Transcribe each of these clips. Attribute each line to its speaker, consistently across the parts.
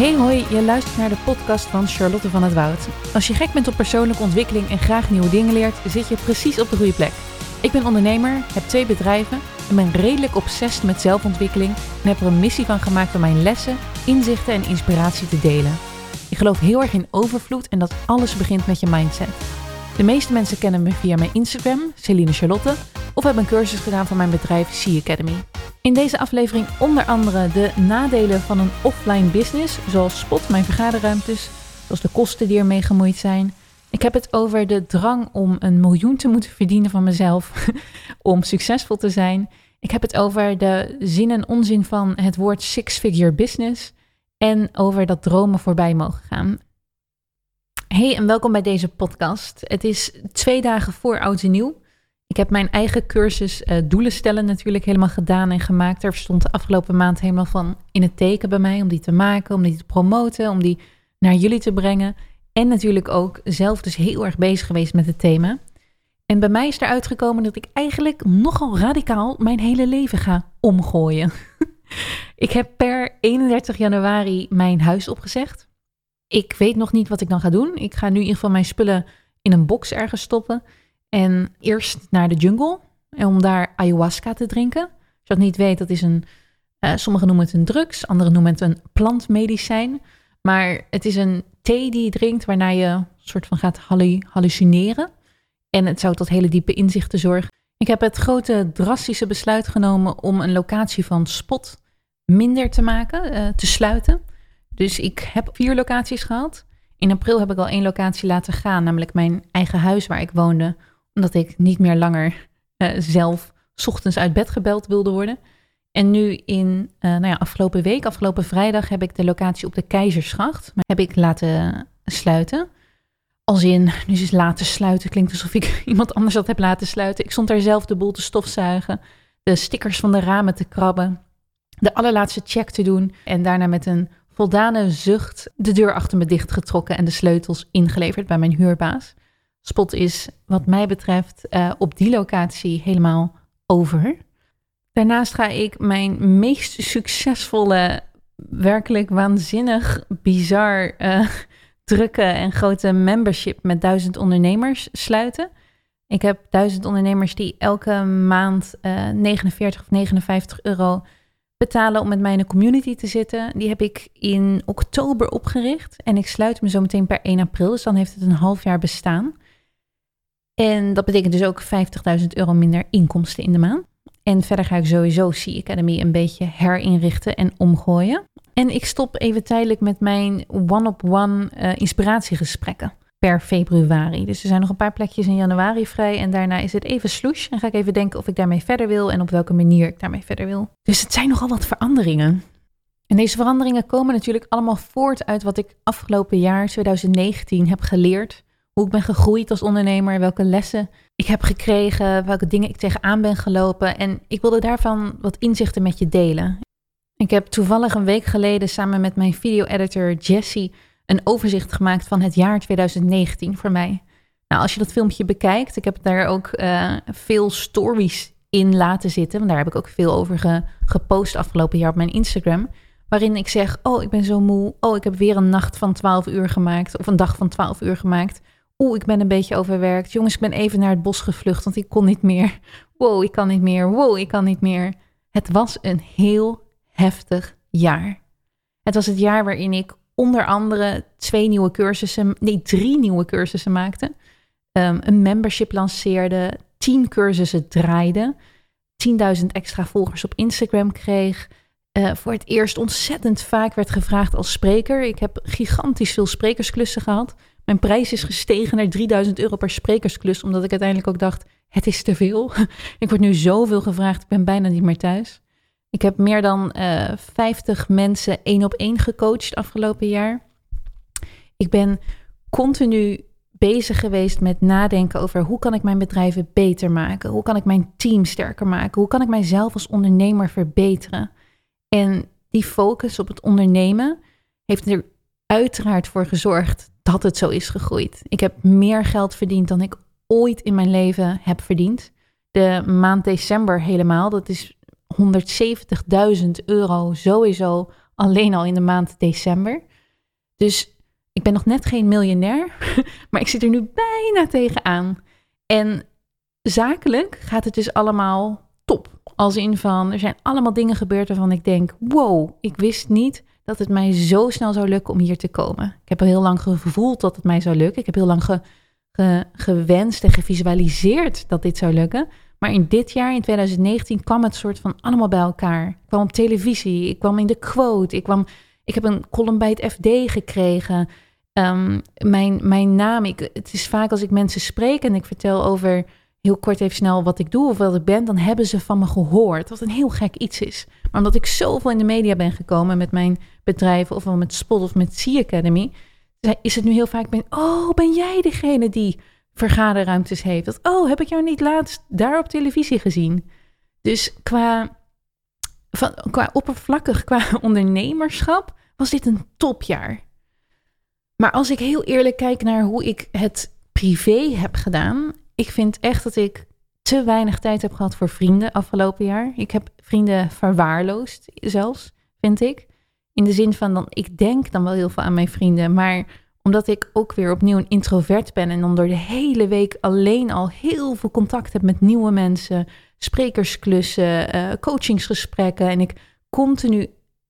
Speaker 1: Hey hoi, je luistert naar de podcast van Charlotte van het Woud. Als je gek bent op persoonlijke ontwikkeling en graag nieuwe dingen leert, zit je precies op de goede plek. Ik ben ondernemer, heb twee bedrijven en ben redelijk obsessief met zelfontwikkeling en heb er een missie van gemaakt om mijn lessen, inzichten en inspiratie te delen. Ik geloof heel erg in overvloed en dat alles begint met je mindset. De meeste mensen kennen me via mijn Instagram, Celine Charlotte, of hebben een cursus gedaan van mijn bedrijf C Academy. In deze aflevering onder andere de nadelen van een offline business, zoals spot mijn vergaderruimtes, zoals de kosten die ermee gemoeid zijn. Ik heb het over de drang om een miljoen te moeten verdienen van mezelf, om succesvol te zijn. Ik heb het over de zin en onzin van het woord six-figure business en over dat dromen voorbij mogen gaan. Hey en welkom bij deze podcast. Het is twee dagen voor oud en nieuw. Ik heb mijn eigen cursus uh, doelen stellen natuurlijk helemaal gedaan en gemaakt. Er stond de afgelopen maand helemaal van in het teken bij mij om die te maken, om die te promoten, om die naar jullie te brengen. En natuurlijk ook zelf dus heel erg bezig geweest met het thema. En bij mij is eruit gekomen dat ik eigenlijk nogal radicaal mijn hele leven ga omgooien. ik heb per 31 januari mijn huis opgezegd. Ik weet nog niet wat ik dan ga doen. Ik ga nu in ieder geval mijn spullen in een box ergens stoppen. En eerst naar de jungle om daar ayahuasca te drinken. Als je dat niet weet, dat is een. Uh, sommigen noemen het een drugs, anderen noemen het een plantmedicijn. Maar het is een thee die je drinkt waarna je soort van gaat hallucineren. En het zou tot hele diepe inzichten zorgen. Ik heb het grote drastische besluit genomen om een locatie van spot minder te maken, uh, te sluiten. Dus ik heb vier locaties gehad. In april heb ik al één locatie laten gaan, namelijk mijn eigen huis waar ik woonde, omdat ik niet meer langer uh, zelf ochtends uit bed gebeld wilde worden. En nu in, uh, nou ja, afgelopen week, afgelopen vrijdag, heb ik de locatie op de Keizersgracht heb ik laten sluiten. Als in, nu is laten sluiten, klinkt alsof ik iemand anders dat heb laten sluiten. Ik stond daar zelf de boel te stofzuigen, de stickers van de ramen te krabben, de allerlaatste check te doen en daarna met een voldane zucht de deur achter me dichtgetrokken en de sleutels ingeleverd bij mijn huurbaas. Spot is, wat mij betreft, uh, op die locatie helemaal over. Daarnaast ga ik mijn meest succesvolle, werkelijk waanzinnig, bizar uh, drukke en grote membership met duizend ondernemers sluiten. Ik heb duizend ondernemers die elke maand uh, 49 of 59 euro betalen om met mij in community te zitten. Die heb ik in oktober opgericht en ik sluit me zo meteen per 1 april. Dus dan heeft het een half jaar bestaan. En dat betekent dus ook 50.000 euro minder inkomsten in de maand. En verder ga ik sowieso C Academy een beetje herinrichten en omgooien. En ik stop even tijdelijk met mijn one-op-one uh, inspiratiegesprekken per februari. Dus er zijn nog een paar plekjes in januari vrij. En daarna is het even sloes. En ga ik even denken of ik daarmee verder wil en op welke manier ik daarmee verder wil. Dus het zijn nogal wat veranderingen. En deze veranderingen komen natuurlijk allemaal voort uit wat ik afgelopen jaar, 2019, heb geleerd hoe ik ben gegroeid als ondernemer, welke lessen ik heb gekregen, welke dingen ik tegenaan ben gelopen. En ik wilde daarvan wat inzichten met je delen. Ik heb toevallig een week geleden samen met mijn video-editor Jessie een overzicht gemaakt van het jaar 2019 voor mij. Nou, als je dat filmpje bekijkt, ik heb daar ook uh, veel stories in laten zitten. Want daar heb ik ook veel over ge, gepost afgelopen jaar op mijn Instagram. Waarin ik zeg: Oh, ik ben zo moe. Oh, ik heb weer een nacht van 12 uur gemaakt. Of een dag van 12 uur gemaakt. Oeh, ik ben een beetje overwerkt. Jongens, ik ben even naar het bos gevlucht, want ik kon niet meer. Wow, ik kan niet meer. Wow, ik kan niet meer. Het was een heel heftig jaar. Het was het jaar waarin ik onder andere twee nieuwe cursussen, nee, drie nieuwe cursussen maakte. Um, een membership lanceerde, tien cursussen draaide, 10.000 extra volgers op Instagram kreeg. Uh, voor het eerst ontzettend vaak werd gevraagd als spreker. Ik heb gigantisch veel sprekersklussen gehad. Mijn prijs is gestegen naar 3000 euro per sprekersklus, omdat ik uiteindelijk ook dacht, het is te veel. ik word nu zoveel gevraagd, ik ben bijna niet meer thuis. Ik heb meer dan uh, eh, 50 mensen één op één gecoacht afgelopen jaar. Ik ben continu bezig geweest met nadenken over hoe kan ik mijn bedrijven beter maken? Hoe kan ik mijn team sterker maken? Hoe kan ik mijzelf als ondernemer verbeteren? En die focus op het ondernemen heeft er uiteraard voor gezorgd dat het zo is gegroeid. Ik heb meer geld verdiend dan ik ooit in mijn leven heb verdiend. De maand december helemaal, dat is 170.000 euro sowieso alleen al in de maand december. Dus ik ben nog net geen miljonair, maar ik zit er nu bijna tegenaan. En zakelijk gaat het dus allemaal top. Als in van, er zijn allemaal dingen gebeurd waarvan ik denk, wow, ik wist niet dat het mij zo snel zou lukken om hier te komen. Ik heb heel lang gevoeld dat het mij zou lukken. Ik heb heel lang gewenst en gevisualiseerd dat dit zou lukken. Maar in dit jaar, in 2019, kwam het soort van allemaal bij elkaar. Ik kwam op televisie, ik kwam in de quote, ik, kwam, ik heb een column bij het FD gekregen. Ehm, mijn, mijn naam, ik, het is vaak als ik mensen spreek en ik vertel over heel kort even snel wat ik doe of wat ik ben, dan hebben ze van me gehoord. Wat een heel gek iets is. Maar omdat ik zoveel in de media ben gekomen met mijn bedrijven, ofwel met Spot of met Sea Academy, is het nu heel vaak, ben, oh, ben jij degene die vergaderruimtes heeft? Oh, heb ik jou niet laatst daar op televisie gezien? Dus qua, qua oppervlakkig, qua ondernemerschap, was dit een topjaar. Maar als ik heel eerlijk kijk naar hoe ik het privé heb gedaan, ik vind echt dat ik te weinig tijd heb gehad voor vrienden afgelopen jaar. Ik heb vrienden verwaarloosd zelfs, vind ik. In de zin van, dan, ik denk dan wel heel veel aan mijn vrienden, maar omdat ik ook weer opnieuw een introvert ben en dan door de hele week alleen al heel veel contact heb met nieuwe mensen, sprekersklussen, uh, coachingsgesprekken en ik continu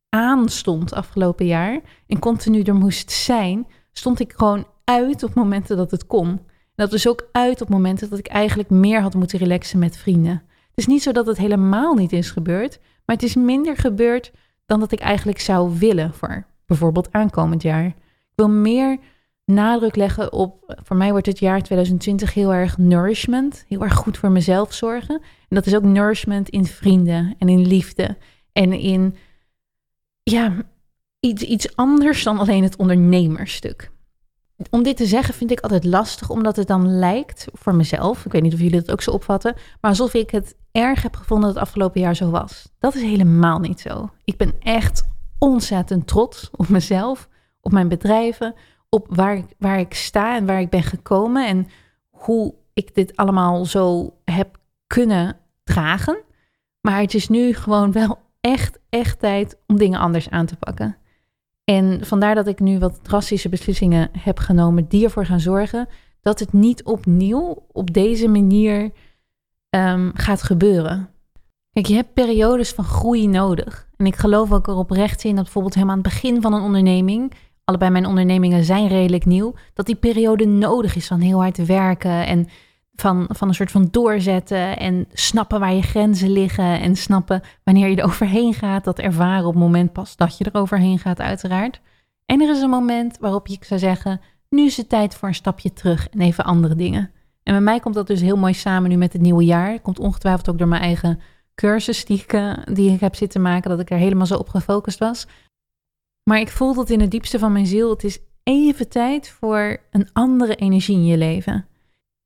Speaker 1: aanstond afgelopen jaar en continu er moest zijn, stond ik gewoon uit op momenten dat het kon dat dus ook uit op momenten dat ik eigenlijk meer had moeten relaxen met vrienden. Het is niet zo dat het helemaal niet is gebeurd, maar het is minder gebeurd dan dat ik eigenlijk zou willen voor bijvoorbeeld aankomend jaar. Ik wil meer nadruk leggen op, voor mij wordt het jaar 2020 heel erg nourishment, heel erg goed voor mezelf zorgen. En dat is ook nourishment in vrienden en in liefde en in, ja, iets, iets anders dan alleen het ondernemerstuk om dit te zeggen vind ik altijd lastig, omdat het dan lijkt voor mezelf, ik weet niet of jullie dat ook zo opvatten, maar alsof ik het erg heb gevonden dat het afgelopen jaar zo was. Dat is helemaal niet zo. Ik ben echt ontzettend trots op mezelf, op mijn bedrijven, op waar waar ik sta en waar ik ben gekomen en hoe ik dit allemaal zo heb kunnen dragen. Maar het is nu gewoon wel echt, echt tijd om dingen anders aan te pakken. En vandaar dat ik nu wat drastische beslissingen heb genomen die ervoor gaan zorgen dat het niet opnieuw op deze manier um, gaat gebeuren. Kijk, je hebt periodes van groei nodig. En ik geloof ook erop recht in dat bijvoorbeeld helemaal aan het begin van een onderneming, allebei mijn ondernemingen zijn redelijk nieuw, dat die periode nodig is van heel hard werken en van, van een soort van doorzetten en snappen waar je grenzen liggen en snappen wanneer je er overheen gaat. Dat ervaren op het moment pas dat je er overheen gaat, uiteraard. En er is een moment waarop je zou zeggen: nu is het tijd voor een stapje terug en even andere dingen. En bij mij komt dat dus heel mooi samen nu met het nieuwe jaar. Komt ongetwijfeld ook door mijn eigen cursus die ik, eh, die ik heb zitten maken, dat ik er helemaal zo op gefocust was. Maar ik voel dat in het diepste van mijn ziel, het is even tijd voor een andere energie in je leven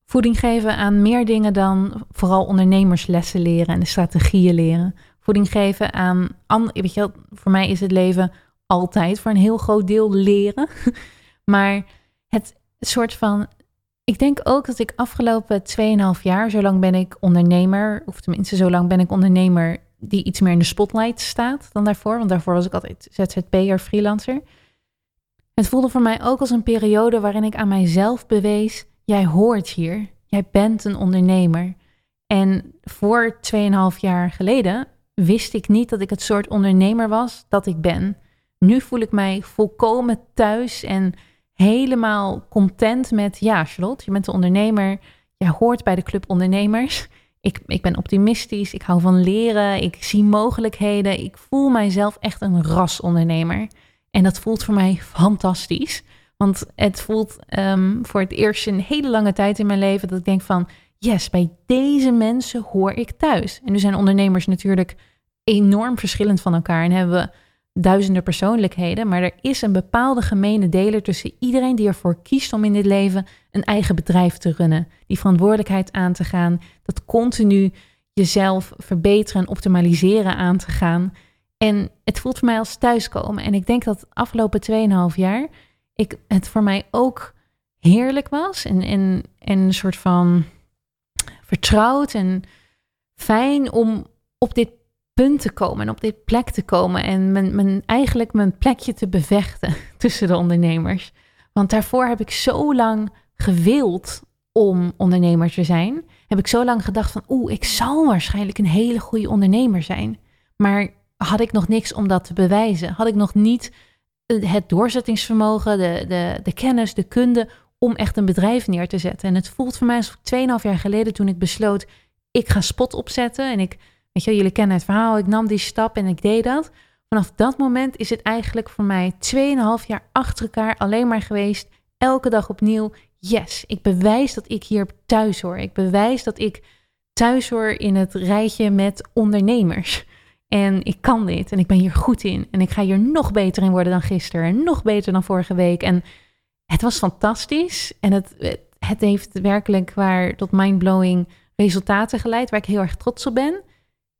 Speaker 1: voeding geven aan meer dingen dan vooral ondernemerslessen leren en de strategieën leren. Voeding geven aan, weet je voor mij is het leven altijd voor een heel groot deel leren. Maar het soort van, ik denk ook dat ik afgelopen 2,5 jaar, zo lang ben ik ondernemer, of tenminste zo lang ben ik ondernemer die iets meer in de spotlight staat dan daarvoor. Want daarvoor was ik altijd ZZP'er, freelancer. Het voelde voor mij ook als een periode waarin ik aan mijzelf bewees jij hoort hier. Jij bent een ondernemer. En voor 2,5 jaar geleden wist ik niet dat ik het soort ondernemer was dat ik ben. Nu voel ik mij volkomen thuis en helemaal content met, ja, Charlotte, je bent een ondernemer. Jij hoort bij de club ondernemers. Ik, ik ben optimistisch, ik hou van leren, ik zie mogelijkheden. Ik voel mijzelf echt een rasondernemer. En dat voelt voor mij fantastisch. Want het voelt um, voor het eerst een hele lange tijd in mijn leven dat ik denk van, yes, bij deze mensen hoor ik thuis. En nu zijn ondernemers natuurlijk enorm verschillend van elkaar en hebben we duizenden persoonlijkheden, maar er is een bepaalde gemene deler tussen iedereen die ervoor kiest om in dit leven een eigen bedrijf te runnen, die verantwoordelijkheid aan te gaan, dat continu jezelf verbeteren en optimaliseren aan te gaan. En het voelt voor mij als thuiskomen. En ik denk dat de afgelopen 2,5 jaar ik, het voor mij ook heerlijk was. En, en, en een soort van vertrouwd en fijn om op dit punt te komen en op dit plek te komen en mijn, mijn, eigenlijk mijn plekje te bevechten tussen de ondernemers. Want daarvoor heb ik zo lang gewild om ondernemer te zijn. Heb ik zo lang gedacht van, oeh, ik zal waarschijnlijk een hele goede ondernemer zijn. Maar had ik nog niks om dat te bewijzen? Had ik nog niet het doorzettingsvermogen, de, de, de kennis, de kunde om echt een bedrijf neer te zetten? En het voelt voor mij als 2,5 jaar geleden toen ik besloot, ik ga spot opzetten. En ik, weet je, jullie kennen het verhaal, ik nam die stap en ik deed dat. Vanaf dat moment is het eigenlijk voor mij 2,5 jaar achter elkaar alleen maar geweest. Elke dag opnieuw. Yes, ik bewijs dat ik hier thuis hoor. Ik bewijs dat ik thuis hoor in het rijtje met ondernemers. En ik kan dit en ik ben hier goed in. En ik ga hier nog beter in worden dan gisteren. En nog beter dan vorige week. En het was fantastisch. En het, het heeft werkelijk waar tot mindblowing resultaten geleid. Waar ik heel erg trots op ben.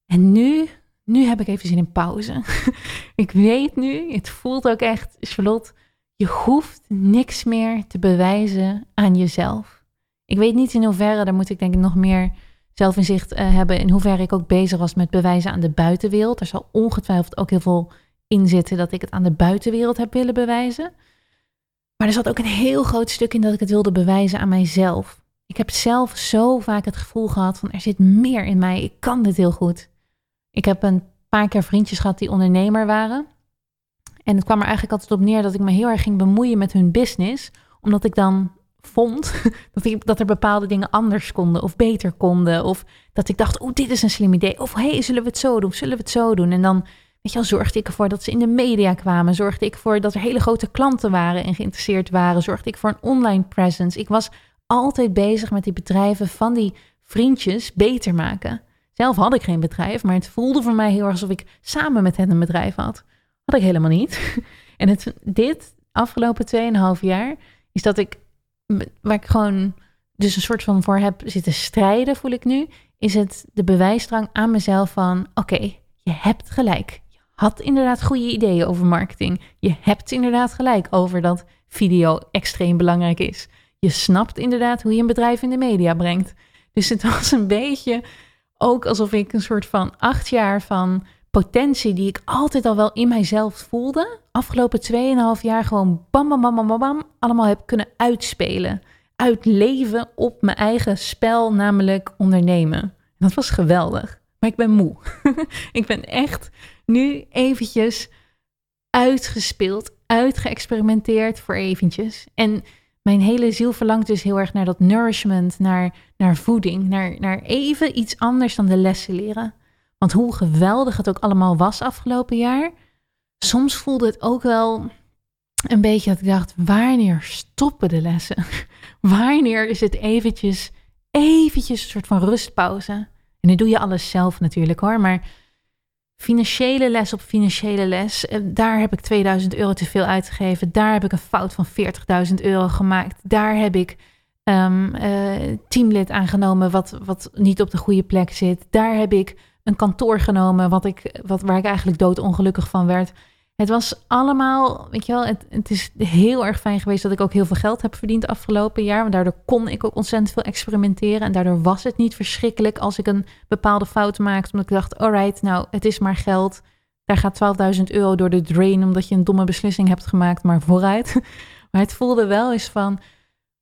Speaker 1: En nu, nu heb ik even zin in pauze. ik weet nu, het voelt ook echt, Charlotte, je hoeft niks meer te bewijzen aan jezelf. Ik weet niet in hoeverre, daar moet ik denk ik nog meer zelfinzicht uh, hebben in hoeverre ik ook bezig was met bewijzen aan de buitenwereld. Er zal ongetwijfeld ook heel veel in zitten dat ik het aan de buitenwereld heb willen bewijzen. Maar er zat ook een heel groot stuk in dat ik het wilde bewijzen aan mijzelf. Ik heb zelf zo vaak het gevoel gehad van er zit meer in mij, ik kan dit heel goed. Ik heb een paar keer vriendjes gehad die ondernemer waren. En het kwam er eigenlijk altijd op neer dat ik me heel erg ging bemoeien met hun business, omdat ik dan vond dat, dat er bepaalde dingen anders konden of beter konden. Of dat ik dacht, oh, dit is een slim idee. Of hey, zullen we het zo doen? Zullen we het zo doen? En dan, weet je wel, zorgde ik ervoor dat ze in de media kwamen. Zorgde ik ervoor dat er hele grote klanten waren en geïnteresseerd waren. Zorgde ik voor een online presence. Ik was altijd bezig met die bedrijven van die vriendjes beter maken. Zelf had ik geen bedrijf, maar het voelde voor mij heel erg alsof ik samen met hen een bedrijf had. Had ik helemaal niet. En het, dit afgelopen 2,5 jaar is dat ik waar ik gewoon dus een soort van voor heb zitten strijden, voel ik nu, is het de bewijsdrang aan mezelf van: oké, je hebt gelijk. Je had inderdaad goede ideeën over marketing. Je hebt inderdaad gelijk over dat video extreem belangrijk is. Je snapt inderdaad hoe je een bedrijf in de media brengt. Dus het was een beetje ook alsof ik een soort van acht jaar van potentie die ik altijd al wel in mijzelf voelde, afgelopen 2,5 jaar gewoon bam, bam, bam, bam, bam, allemaal heb kunnen uitspelen. Uitleven op mijn eigen spel, namelijk ondernemen. En dat was geweldig. Maar ik ben moe. ik ben echt nu eventjes uitgespeeld, uitgeëxperimenteerd voor eventjes. En mijn hele ziel verlangt dus heel erg naar dat nourishment, naar, naar voeding, naar, naar even iets anders dan de lessen leren. Want hoe geweldig het ook allemaal was afgelopen jaar, soms voelde het ook wel een beetje dat ik dacht, wanneer stoppen de lessen? wanneer is het eventjes, eventjes een soort van rustpauze? En nu doe je alles zelf natuurlijk hoor, maar financiële les op financiële les, eh, daar heb ik 2000 euro te veel uitgegeven. Daar heb ik een fout van 40.000 euro gemaakt. Daar heb ik um, uh, teamlid aangenomen wat, wat niet op de goede plek zit. Daar heb ik een kantoor genomen wat ik, wat, waar ik eigenlijk doodongelukkig van werd. Het was allemaal, weet je wel, het, het is heel erg fijn geweest dat ik ook heel veel geld heb verdiend afgelopen jaar. Want daardoor kon ik ook ontzettend veel experimenteren. En daardoor was het niet verschrikkelijk als ik een bepaalde fout maakte. Omdat ik dacht, alright, nou, het is maar geld. Daar gaat 12.000 euro door de drain omdat je een domme beslissing hebt gemaakt, maar vooruit. Maar het voelde wel eens van,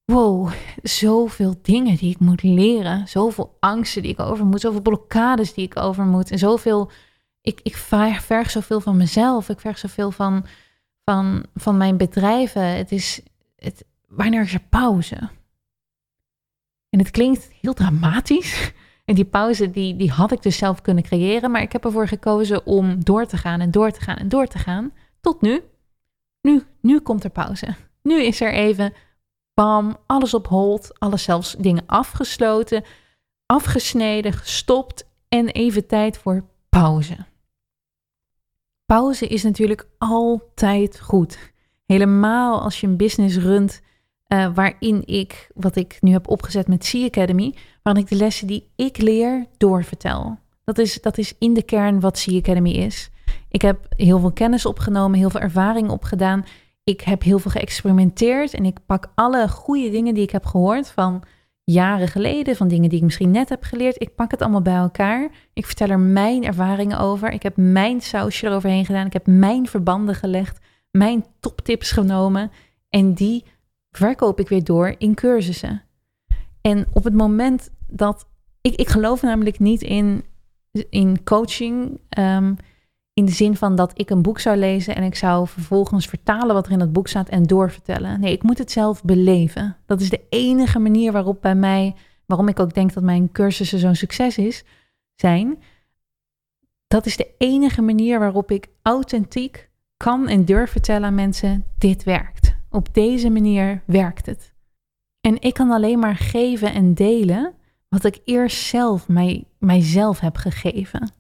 Speaker 1: wow, zoveel dingen die ik moet leren. Zoveel angsten die ik over moet. Zoveel blokkades die ik over moet. En zoveel, ik, ik verg zoveel van mezelf. Ik verg zoveel van, van, van mijn bedrijven. Het is, het, wanneer is er pauze? En het klinkt heel dramatisch. En die pauze, die, die had ik dus zelf kunnen creëren. Maar ik heb ervoor gekozen om door te gaan en door te gaan en door te gaan. Tot nu. Nu, nu komt er pauze. Nu is er even bam, alles op hold, alles zelfs dingen afgesloten, afgesneden, gestopt en even tijd voor pauze. Pauze is natuurlijk altijd goed. Helemaal als je een business runt uh, waarin ik, wat ik nu heb opgezet met Sea Academy, waarin ik de lessen die ik leer doorvertel. Dat is, dat is in de kern wat Sea Academy is. Ik heb heel veel kennis opgenomen, heel veel ervaring opgedaan ik heb heel veel geëxperimenteerd en ik pak alle goede dingen die ik heb gehoord van jaren geleden, van dingen die ik misschien net heb geleerd. Ik pak het allemaal bij elkaar. Ik vertel er mijn ervaringen over. Ik heb mijn sausje eroverheen gedaan. Ik heb mijn verbanden gelegd, mijn toptips genomen. En die verkoop ik weer door in cursussen. En op het moment dat. Ik, ik geloof namelijk niet in, in coaching. Ehm, in de zin van dat ik een boek zou lezen en ik zou vervolgens vertalen wat er in dat boek staat en doorvertellen. Nee, ik moet het zelf beleven. Dat is de enige manier waarop bij mij, waarom ik ook denk dat mijn cursussen zo'n succes is, zijn. Dat is de enige manier waarop ik authentiek kan en durf vertellen aan mensen: dit werkt. Op deze manier werkt het. En ik kan alleen maar geven en delen wat ik eerst zelf mij, mijzelf heb gegeven.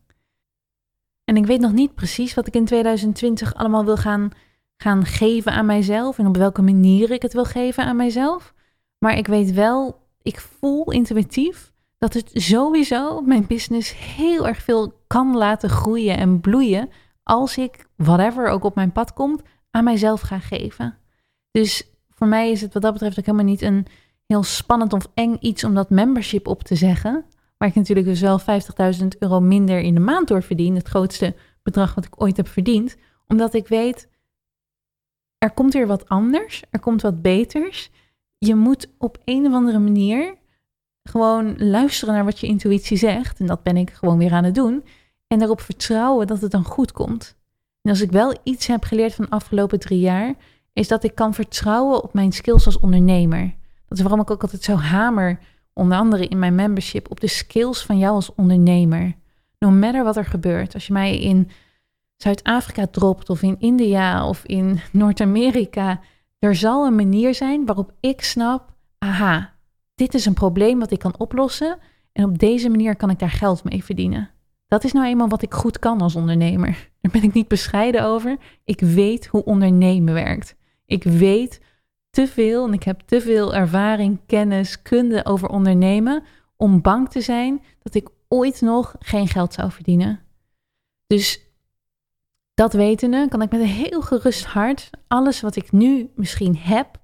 Speaker 1: En ik weet nog niet precies wat ik in 2020 allemaal wil gaan, gaan geven aan mijzelf en op welke manier ik het wil geven aan mijzelf. Maar ik weet wel, ik voel intuïtief dat het sowieso mijn business heel erg veel kan laten groeien en bloeien als ik, whatever ook op mijn pad komt, aan mijzelf ga geven. Dus voor mij is het wat dat betreft ook helemaal niet een heel spannend of eng iets om dat membership op te zeggen. Waar ik natuurlijk dus wel 50.000 euro minder in de maand door verdien. Het grootste bedrag wat ik ooit heb verdiend. Omdat ik weet, er komt weer wat anders. Er komt wat beters. Je moet op een of andere manier gewoon luisteren naar wat je intuïtie zegt. En dat ben ik gewoon weer aan het doen. En daarop vertrouwen dat het dan goed komt. En als ik wel iets heb geleerd van de afgelopen drie jaar, is dat ik kan vertrouwen op mijn skills als ondernemer. Dat is waarom ik ook altijd zo hamer onder andere in mijn membership, op de skills van jou als ondernemer. No matter wat er gebeurt. Als je mij in Zuid-Afrika dropt of in India of in Noord-Amerika, er zal een manier zijn waarop ik snap, aha, dit is een probleem wat ik kan oplossen en op deze manier kan ik daar geld mee verdienen. Dat is nou eenmaal wat ik goed kan als ondernemer. Daar ben ik niet bescheiden over. Ik weet hoe ondernemen werkt. Ik weet te veel en ik heb te veel ervaring, kennis, kunde over ondernemen om bang te zijn dat ik ooit nog geen geld zou verdienen. Dus dat wetende kan ik met een heel gerust hart alles wat ik nu misschien heb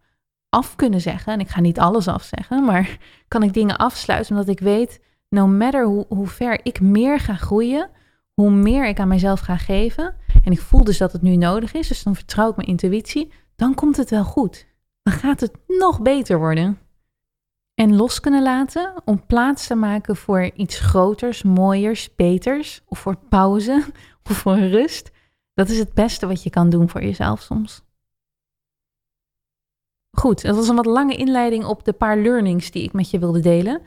Speaker 1: af kunnen zeggen. En ik ga niet alles afzeggen, maar kan ik dingen afsluiten omdat ik weet, no matter hoe, hoe ver ik meer ga groeien, hoe meer ik aan mezelf ga geven. En ik voel dus dat het nu nodig is, dus dan vertrouw ik mijn intuïtie. Dan komt het wel goed gaat het nog beter worden. En los kunnen laten om plaats te maken voor iets groters, mooiers, beters, of voor pauze, of voor rust. Dat is het beste wat je kan doen voor jezelf soms. Goed, dat was een wat lange inleiding op de paar learnings die ik met je wilde delen.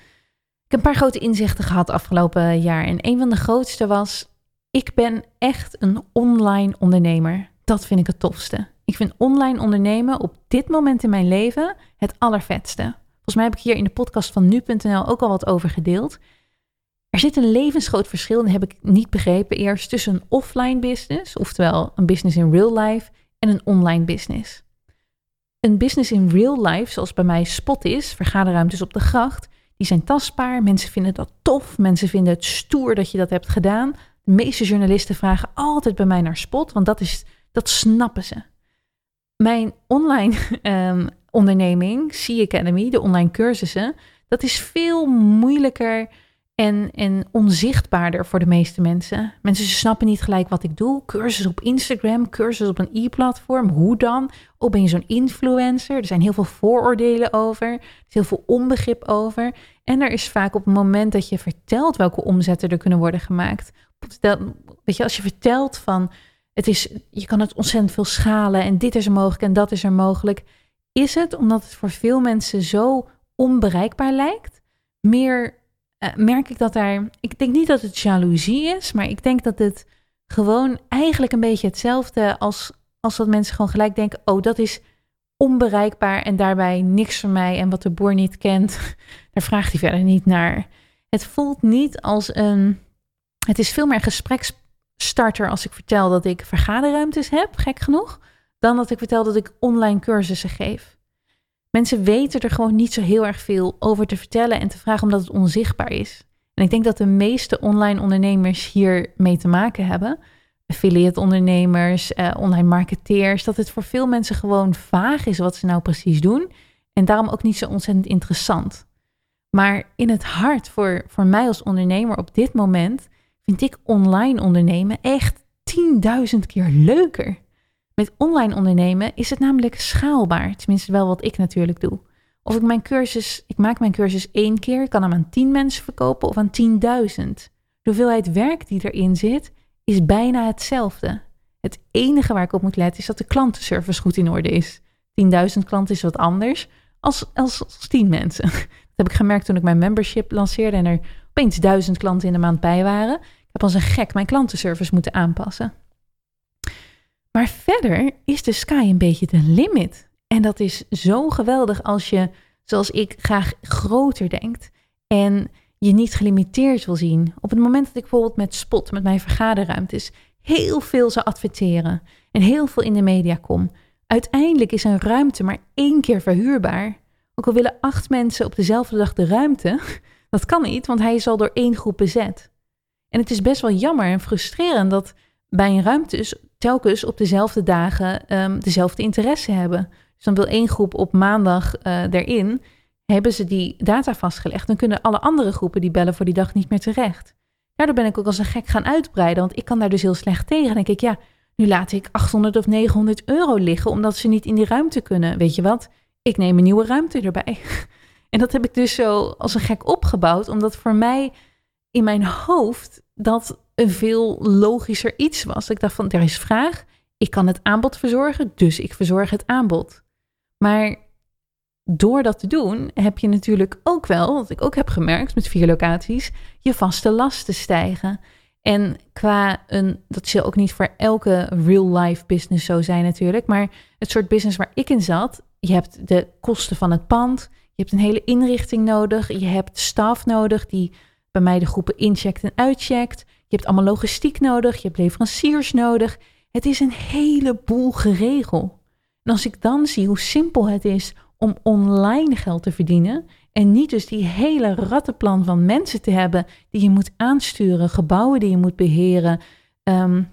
Speaker 1: Ik heb een paar grote inzichten gehad afgelopen jaar. En een van de grootste was: ik ben echt een online ondernemer. Dat vind ik het tofste. Ik vind online ondernemen op dit moment in mijn leven het allervetste. Volgens mij heb ik hier in de podcast van nu.nl ook al wat over gedeeld. Er zit een levensgroot verschil, en dat heb ik niet begrepen eerst, tussen een offline business, oftewel een business in real life, en een online business. Een business in real life, zoals bij mij Spot is, vergaderruimtes op de gracht, die zijn tastbaar. Mensen vinden dat tof, mensen vinden het stoer dat je dat hebt gedaan. De meeste journalisten vragen altijd bij mij naar Spot, want dat, is, dat snappen ze. Mijn online um, onderneming, C Academy, de online cursussen, dat is veel moeilijker en, en onzichtbaarder voor de meeste mensen. Mensen snappen niet gelijk wat ik doe. Cursus op Instagram, cursus op een e-platform. Hoe dan? Oh, ben je zo'n influencer? Er zijn heel veel vooroordelen over. Er is heel veel onbegrip over. En er is vaak op het moment dat je vertelt welke omzetten er kunnen worden gemaakt. Weet je, als je vertelt van het is, je kan het ontzettend veel schalen en dit is er mogelijk en dat is er mogelijk. Is het omdat het voor veel mensen zo onbereikbaar lijkt? Meer uh, merk ik dat daar. Ik denk niet dat het jaloezie is, maar ik denk dat het gewoon eigenlijk een beetje hetzelfde als, als dat mensen gewoon gelijk denken: oh, dat is onbereikbaar en daarbij niks voor mij. En wat de boer niet kent, daar vraagt hij verder niet naar. Het voelt niet als een. Het is veel meer gespreks starter als ik vertel dat ik vergaderruimtes heb, gek genoeg, dan dat ik vertel dat ik online cursussen geef. Mensen weten er gewoon niet zo heel erg veel over te vertellen en te vragen omdat het onzichtbaar is. En ik denk dat de meeste online ondernemers hier mee te maken hebben. Affiliate ondernemers, eh, online marketeers, dat het voor veel mensen gewoon vaag is wat ze nou precies doen. En daarom ook niet zo ontzettend interessant. Maar in het hart voor, voor mij als ondernemer op dit moment vind ik online ondernemen echt 10.000 keer leuker. Met online ondernemen is het namelijk schaalbaar. Tenminste, wel wat ik natuurlijk doe. Of ik mijn cursus, ik maak mijn cursus één keer, kan hem aan 10 mensen verkopen of aan 10.000. De hoeveelheid werk die erin zit, is bijna hetzelfde. Het enige waar ik op moet letten is dat de klantenservice goed in orde is. 10.000 klanten is wat anders als, als, als 10 mensen. Dat heb ik gemerkt toen ik mijn membership lanceerde en er opeens 1000 klanten in de maand bij waren. Ik heb als een gek mijn klantenservice moeten aanpassen. Maar verder is de sky een beetje de limit. En dat is zo geweldig als je, zoals ik, graag groter denkt. En je niet gelimiteerd wil zien. Op het moment dat ik bijvoorbeeld met Spot, met mijn vergaderruimtes, heel veel zou adverteren en heel veel in de media kom. Uiteindelijk is een ruimte maar één keer verhuurbaar. Ook al willen acht mensen op dezelfde dag de ruimte, dat kan niet, want hij is al door één groep bezet. En het is best wel jammer en frustrerend dat bij een ruimte telkens op dezelfde dagen um, dezelfde interesse hebben. Dus dan wil één groep op maandag uh, erin, hebben ze die data vastgelegd. Dan kunnen alle andere groepen die bellen voor die dag niet meer terecht. Daardoor ben ik ook als een gek gaan uitbreiden, want ik kan daar dus heel slecht tegen. Dan denk ik, ja, nu laat ik 800 of 900 euro liggen omdat ze niet in die ruimte kunnen. Weet je wat? Ik neem een nieuwe ruimte erbij. En dat heb ik dus zo als een gek opgebouwd, omdat voor mij in mijn hoofd dat een veel logischer iets was. Ik dacht van, er is vraag, ik kan het aanbod verzorgen, dus ik verzorg het aanbod. Maar door dat te doen heb je natuurlijk ook wel, wat ik ook heb gemerkt met vier locaties, je vaste lasten stijgen. En qua een, dat zal ook niet voor elke real-life business zo zijn natuurlijk, maar het soort business waar ik in zat, je hebt de kosten van het pand, je hebt een hele inrichting nodig, je hebt staf nodig die bij mij de groepen incheckt en uitcheckt. Je hebt allemaal logistiek nodig, je hebt leveranciers nodig. Het is een heleboel geregeld. En als ik dan zie hoe simpel het is om online geld te verdienen en niet dus die hele rattenplan van mensen te hebben die je moet aansturen, gebouwen die je moet beheren, um,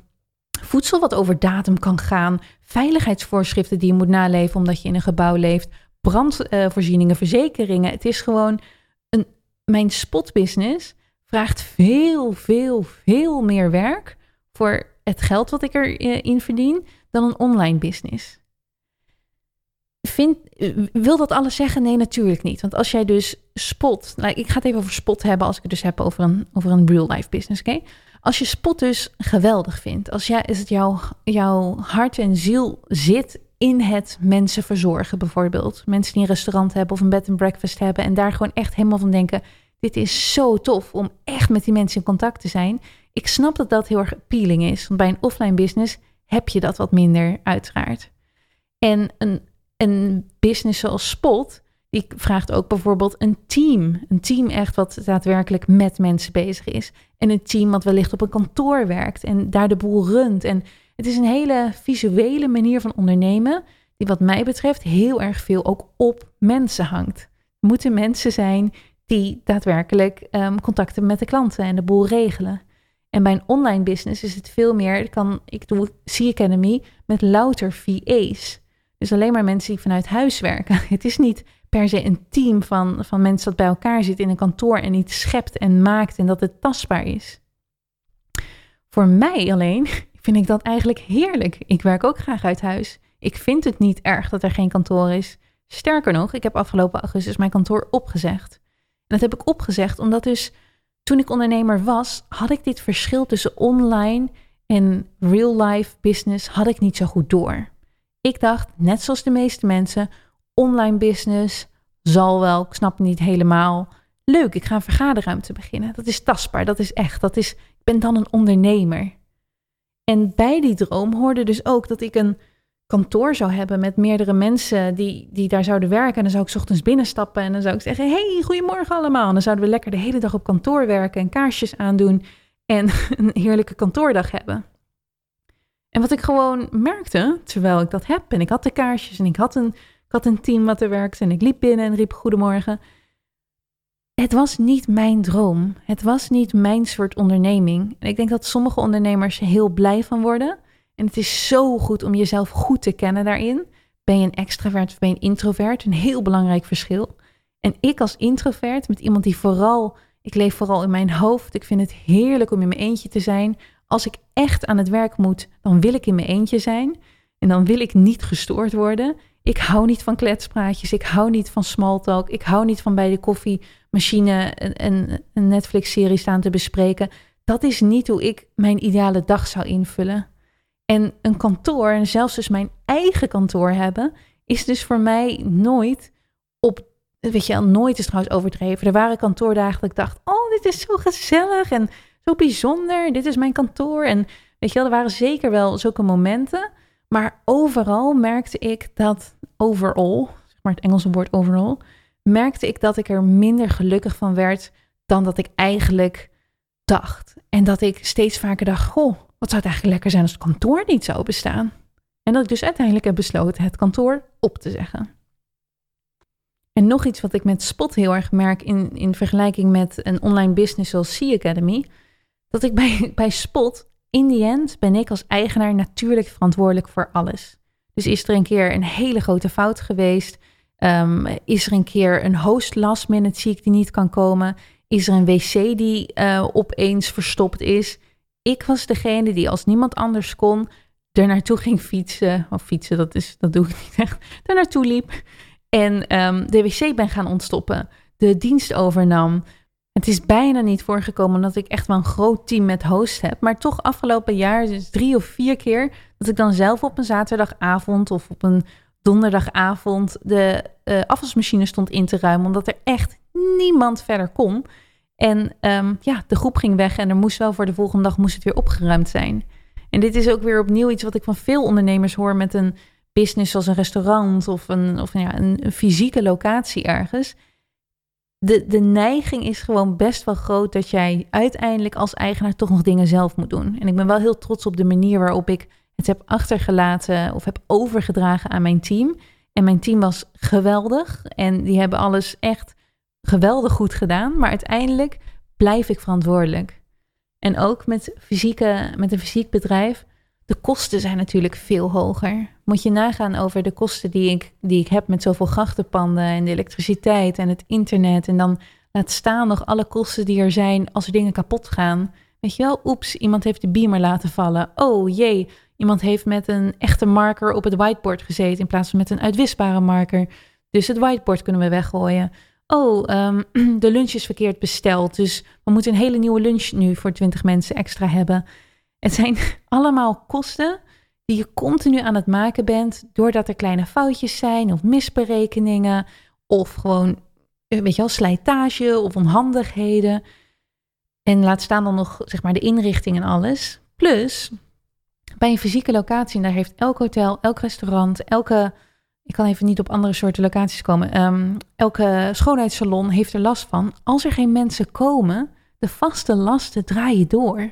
Speaker 1: voedsel wat over datum kan gaan, veiligheidsvoorschriften die je moet naleven omdat je in een gebouw leeft, brandvoorzieningen, verzekeringen. Het is gewoon een, mijn spotbusiness vraagt veel, veel, veel meer werk voor het geld wat ik erin verdien dan een online business. Vind, wil dat alles zeggen? Nee, natuurlijk niet. Want als jij dus spot, nou, ik ga het even over spot hebben als ik het dus heb over een, over een real life business, oké? Als je spot dus geweldig vindt, als jij, is het jouw, jouw hart en ziel zit in het mensen verzorgen bijvoorbeeld. Mensen die een restaurant hebben of een bed and breakfast hebben en daar gewoon echt helemaal van denken, dit is zo tof om echt met die mensen in contact te zijn. Ik snap dat dat heel erg appealing is, want bij een offline business heb je dat wat minder uiteraard. En een, een business zoals Spot, die vraagt ook bijvoorbeeld een team. Een team echt wat daadwerkelijk met mensen bezig is. En een team wat wellicht op een kantoor werkt en daar de boel runt. En het is een hele visuele manier van ondernemen, die wat mij betreft heel erg veel ook op mensen hangt. Moeten mensen zijn die daadwerkelijk um, contacten met de klanten en de boel regelen. En bij een online business is het veel meer, kan, ik doe C Academy met louter VA's. Dus alleen maar mensen die vanuit huis werken. Het is niet per se een team van, van mensen dat bij elkaar zit in een kantoor en iets schept en maakt en dat het tastbaar is. Voor mij alleen vind ik dat eigenlijk heerlijk. Ik werk ook graag uit huis. Ik vind het niet erg dat er geen kantoor is. Sterker nog, ik heb afgelopen augustus mijn kantoor opgezegd. En dat heb ik opgezegd omdat dus toen ik ondernemer was, had ik dit verschil tussen online en real life business had ik niet zo goed door. Ik dacht, net zoals de meeste mensen, online business zal wel, ik snap niet helemaal. Leuk, ik ga een vergaderruimte beginnen. Dat is tastbaar, dat is echt. Dat is, ik ben dan een ondernemer. En bij die droom hoorde dus ook dat ik een kantoor zou hebben met meerdere mensen die, die daar zouden werken. En dan zou ik ochtends binnenstappen en dan zou ik zeggen: Hey, goedemorgen allemaal. En dan zouden we lekker de hele dag op kantoor werken en kaarsjes aandoen en een heerlijke kantoordag hebben. En wat ik gewoon merkte, terwijl ik dat heb, en ik had de kaarsjes en ik had een, ik had een team wat er werkte en ik liep binnen en riep goedemorgen. Het was niet mijn droom. Het was niet mijn soort onderneming. En ik denk dat sommige ondernemers heel blij van worden. En het is zo goed om jezelf goed te kennen daarin. Ben je een extravert of ben je een introvert? Een heel belangrijk verschil. En ik als introvert, met iemand die vooral, ik leef vooral in mijn hoofd. Ik vind het heerlijk om in mijn eentje te zijn. Als ik echt aan het werk moet, dan wil ik in mijn eentje zijn. En dan wil ik niet gestoord worden. Ik hou niet van kletspraatjes. Ik hou niet van small talk. Ik hou niet van bij de koffiemachine een, een Netflix-serie staan te bespreken. Dat is niet hoe ik mijn ideale dag zou invullen. En een kantoor, en zelfs dus mijn eigen kantoor hebben, is dus voor mij nooit op, weet je, nooit is trouwens overdreven. Er waren kantoordagen dat ik dacht, oh, dit is zo gezellig en zo bijzonder. Dit is mijn kantoor. En weet je er waren zeker wel zulke momenten. Maar overal merkte ik dat overal, zeg maar het Engelse woord overall, merkte ik dat ik er minder gelukkig van werd dan dat ik eigenlijk dacht. En dat ik steeds vaker dacht, goh, wat zou het eigenlijk lekker zijn als het kantoor niet zou bestaan? En dat ik dus uiteindelijk heb besloten het kantoor op te zeggen. En nog iets wat ik met Spot heel erg merk in, in vergelijking met een online business zoals Sea Academy. Dat ik bij, bij Spot, in the end, ben ik als eigenaar natuurlijk verantwoordelijk voor alles. Dus is er een keer een hele grote fout geweest? Um, is er een keer een host last minute ziek die niet kan komen? Is er een wc die uh, opeens verstopt is? Ik was degene die als niemand anders kon er naartoe ging fietsen. Of fietsen, dat, is, dat doe ik niet echt. Er naartoe liep. En um, de wc ben gaan ontstoppen. De dienst overnam. Het is bijna niet voorgekomen dat ik echt wel een groot team met host heb. Maar toch afgelopen jaar, dus drie of vier keer, dat ik dan zelf op een zaterdagavond of op een donderdagavond de uh, afwasmachine stond in te ruimen. Omdat er echt niemand verder kon. En um, ja, de groep ging weg en er moest wel voor de volgende dag moest het weer opgeruimd zijn. En dit is ook weer opnieuw iets wat ik van veel ondernemers hoor met een business zoals een restaurant of een, of ja, een fysieke locatie ergens. De, de neiging is gewoon best wel groot dat jij uiteindelijk als eigenaar toch nog dingen zelf moet doen. En ik ben wel heel trots op de manier waarop ik het heb achtergelaten of heb overgedragen aan mijn team. En mijn team was geweldig en die hebben alles echt geweldig goed gedaan. Maar uiteindelijk blijf ik verantwoordelijk. En ook met, fysieke, met een fysiek bedrijf, de kosten zijn natuurlijk veel hoger. Moet je nagaan over de kosten die ik, die ik heb met zoveel grachtenpanden en de elektriciteit en het internet. En dan laat staan nog alle kosten die er zijn als er dingen kapot gaan. Weet je wel, oeps, iemand heeft de beamer laten vallen. Oh jee, iemand heeft met een echte marker op het whiteboard gezeten in plaats van met een uitwisbare marker. Dus het whiteboard kunnen we weggooien oh, um, de lunch is verkeerd besteld. Dus we moeten een hele nieuwe lunch nu voor 20 mensen extra hebben. Het zijn allemaal kosten die je continu aan het maken bent, doordat er kleine foutjes zijn of misberekeningen of gewoon, eh, weet je wel, slijtage of onhandigheden. En laat staan dan nog, zeg maar, de inrichting en alles. Plus, bij een fysieke locatie, en daar heeft elk hotel, elk restaurant, elke ik kan even niet op andere soorten locaties komen. Ehm, elke schoonheidssalon heeft er last van. Als er geen mensen komen, de vaste lasten draaien door.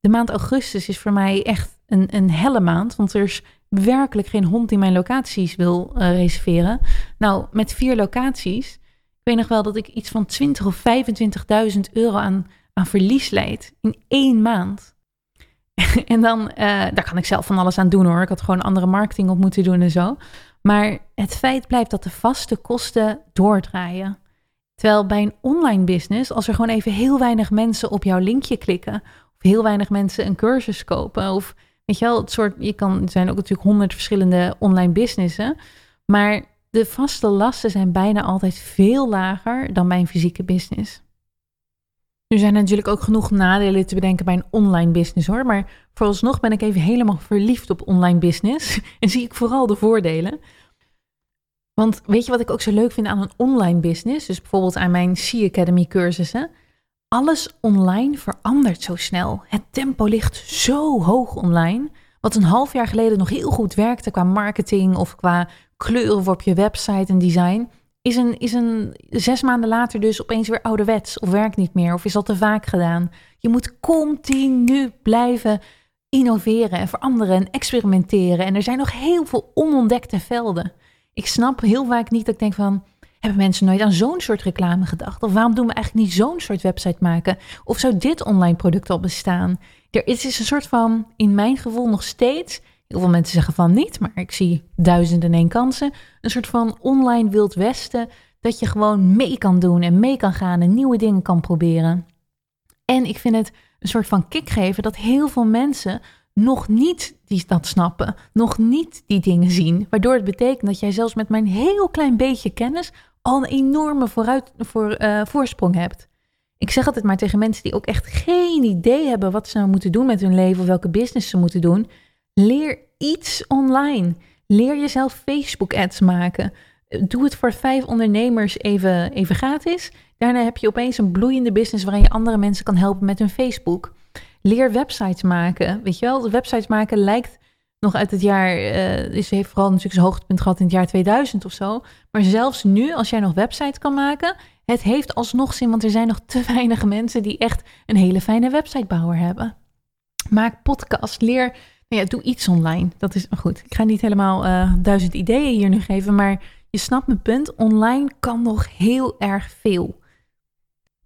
Speaker 1: De maand augustus is voor mij echt een, een helle maand, want er is werkelijk geen hond die mijn locaties wil uh, reserveren. Nou, met vier locaties, ik weet nog wel dat ik iets van 20 of 25.000 euro aan, aan verlies leid in één maand. en dan, uh, daar kan ik zelf van alles aan doen hoor. Ik had gewoon andere marketing op moeten doen en zo. Maar het feit blijft dat de vaste kosten doordraaien. Terwijl bij een online business, als er gewoon even heel weinig mensen op jouw linkje klikken, heel weinig mensen een cursus kopen, of weet je wel, het soort, je kan, er zijn ook natuurlijk honderd verschillende online businessen, maar de vaste lasten zijn bijna altijd veel lager dan bij een fysieke business. Nu zijn natuurlijk ook genoeg nadelen te bedenken bij een online business hoor. Maar vooralsnog ben ik even helemaal verliefd op online business. En zie ik vooral de voordelen. Want weet je wat ik ook zo leuk vind aan een online business? Dus bijvoorbeeld aan mijn Sea Academy cursussen. Alles online verandert zo snel. Het tempo ligt zo hoog online. Wat een half jaar geleden nog heel goed werkte qua marketing of qua kleuren op je website en design is een, is een zes maanden later dus opeens weer ouderwets of werkt niet meer of is al te vaak gedaan. Je moet continu blijven innoveren en veranderen en experimenteren. En er zijn nog heel veel onontdekte velden. Ik snap heel vaak niet dat ik denk van, hebben mensen nooit aan zo'n soort reclame gedacht? Of waarom doen we eigenlijk niet zo'n soort website maken? Of zou dit online product al bestaan? Er is een soort van, in mijn gevoel nog steeds Heel veel mensen zeggen van niet, maar ik zie duizenden en één kansen. Een soort van online Wild Westen dat je gewoon mee kan doen en mee kan gaan en nieuwe dingen kan proberen. En ik vind het een soort van kick geven dat heel veel mensen nog niet die dat snappen, nog niet die dingen zien. Waardoor het betekent dat jij zelfs met mijn heel klein beetje kennis al een enorme vooruit, voor, uh, voorsprong hebt. Ik zeg altijd maar tegen mensen die ook echt geen idee hebben wat ze nou moeten doen met hun leven of welke business ze moeten doen. Leer iets online. Leer jezelf Facebook ads maken. Doe het voor vijf ondernemers even, even gratis. Daarna heb je opeens een bloeiende business waarin je andere mensen kan helpen met hun Facebook. Leer websites maken. Weet je wel, websites maken lijkt nog uit het jaar, uh, is, heeft vooral natuurlijk zijn hoogtepunt gehad in het jaar 2000 of zo. Maar zelfs nu, als jij nog websites kan maken, het heeft alsnog zin, want er zijn nog te weinig mensen die echt een hele fijne websitebouwer hebben. Maak podcast, leer, nou ja, doe iets online. Dat is goed. Ik ga niet helemaal uh, duizend ideeën hier nu geven, maar je snapt mijn punt. Online kan nog heel erg veel.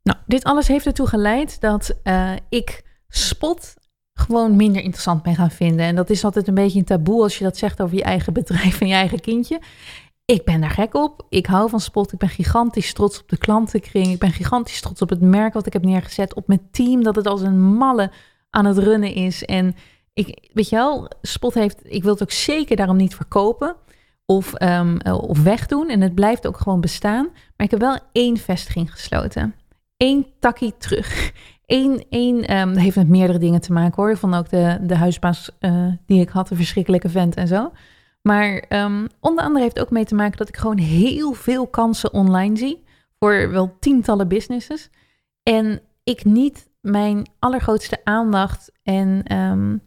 Speaker 1: Nou, dit alles heeft ertoe geleid dat uh, ik spot gewoon minder interessant ben gaan vinden. En dat is altijd een beetje een taboe als je dat zegt over je eigen bedrijf en je eigen kindje. Ik ben daar gek op. Ik hou van spot. Ik ben gigantisch trots op de klantenkring. Ik ben gigantisch trots op het merk wat ik heb neergezet. Op mijn team, dat het als een malle aan het runnen is. En ik, weet je wel, Spot heeft, ik wil het ook zeker daarom niet verkopen of, um, of wegdoen. En het blijft ook gewoon bestaan. Maar ik heb wel één vestiging gesloten. Eén takkie terug. Eén, één um, heeft met meerdere dingen te maken hoor. Ik vond ook de, de huisbaas uh, die ik had een verschrikkelijke vent en zo. Maar um, onder andere heeft ook mee te maken dat ik gewoon heel veel kansen online zie. Voor wel tientallen businesses. En ik niet mijn allergrootste aandacht en, um,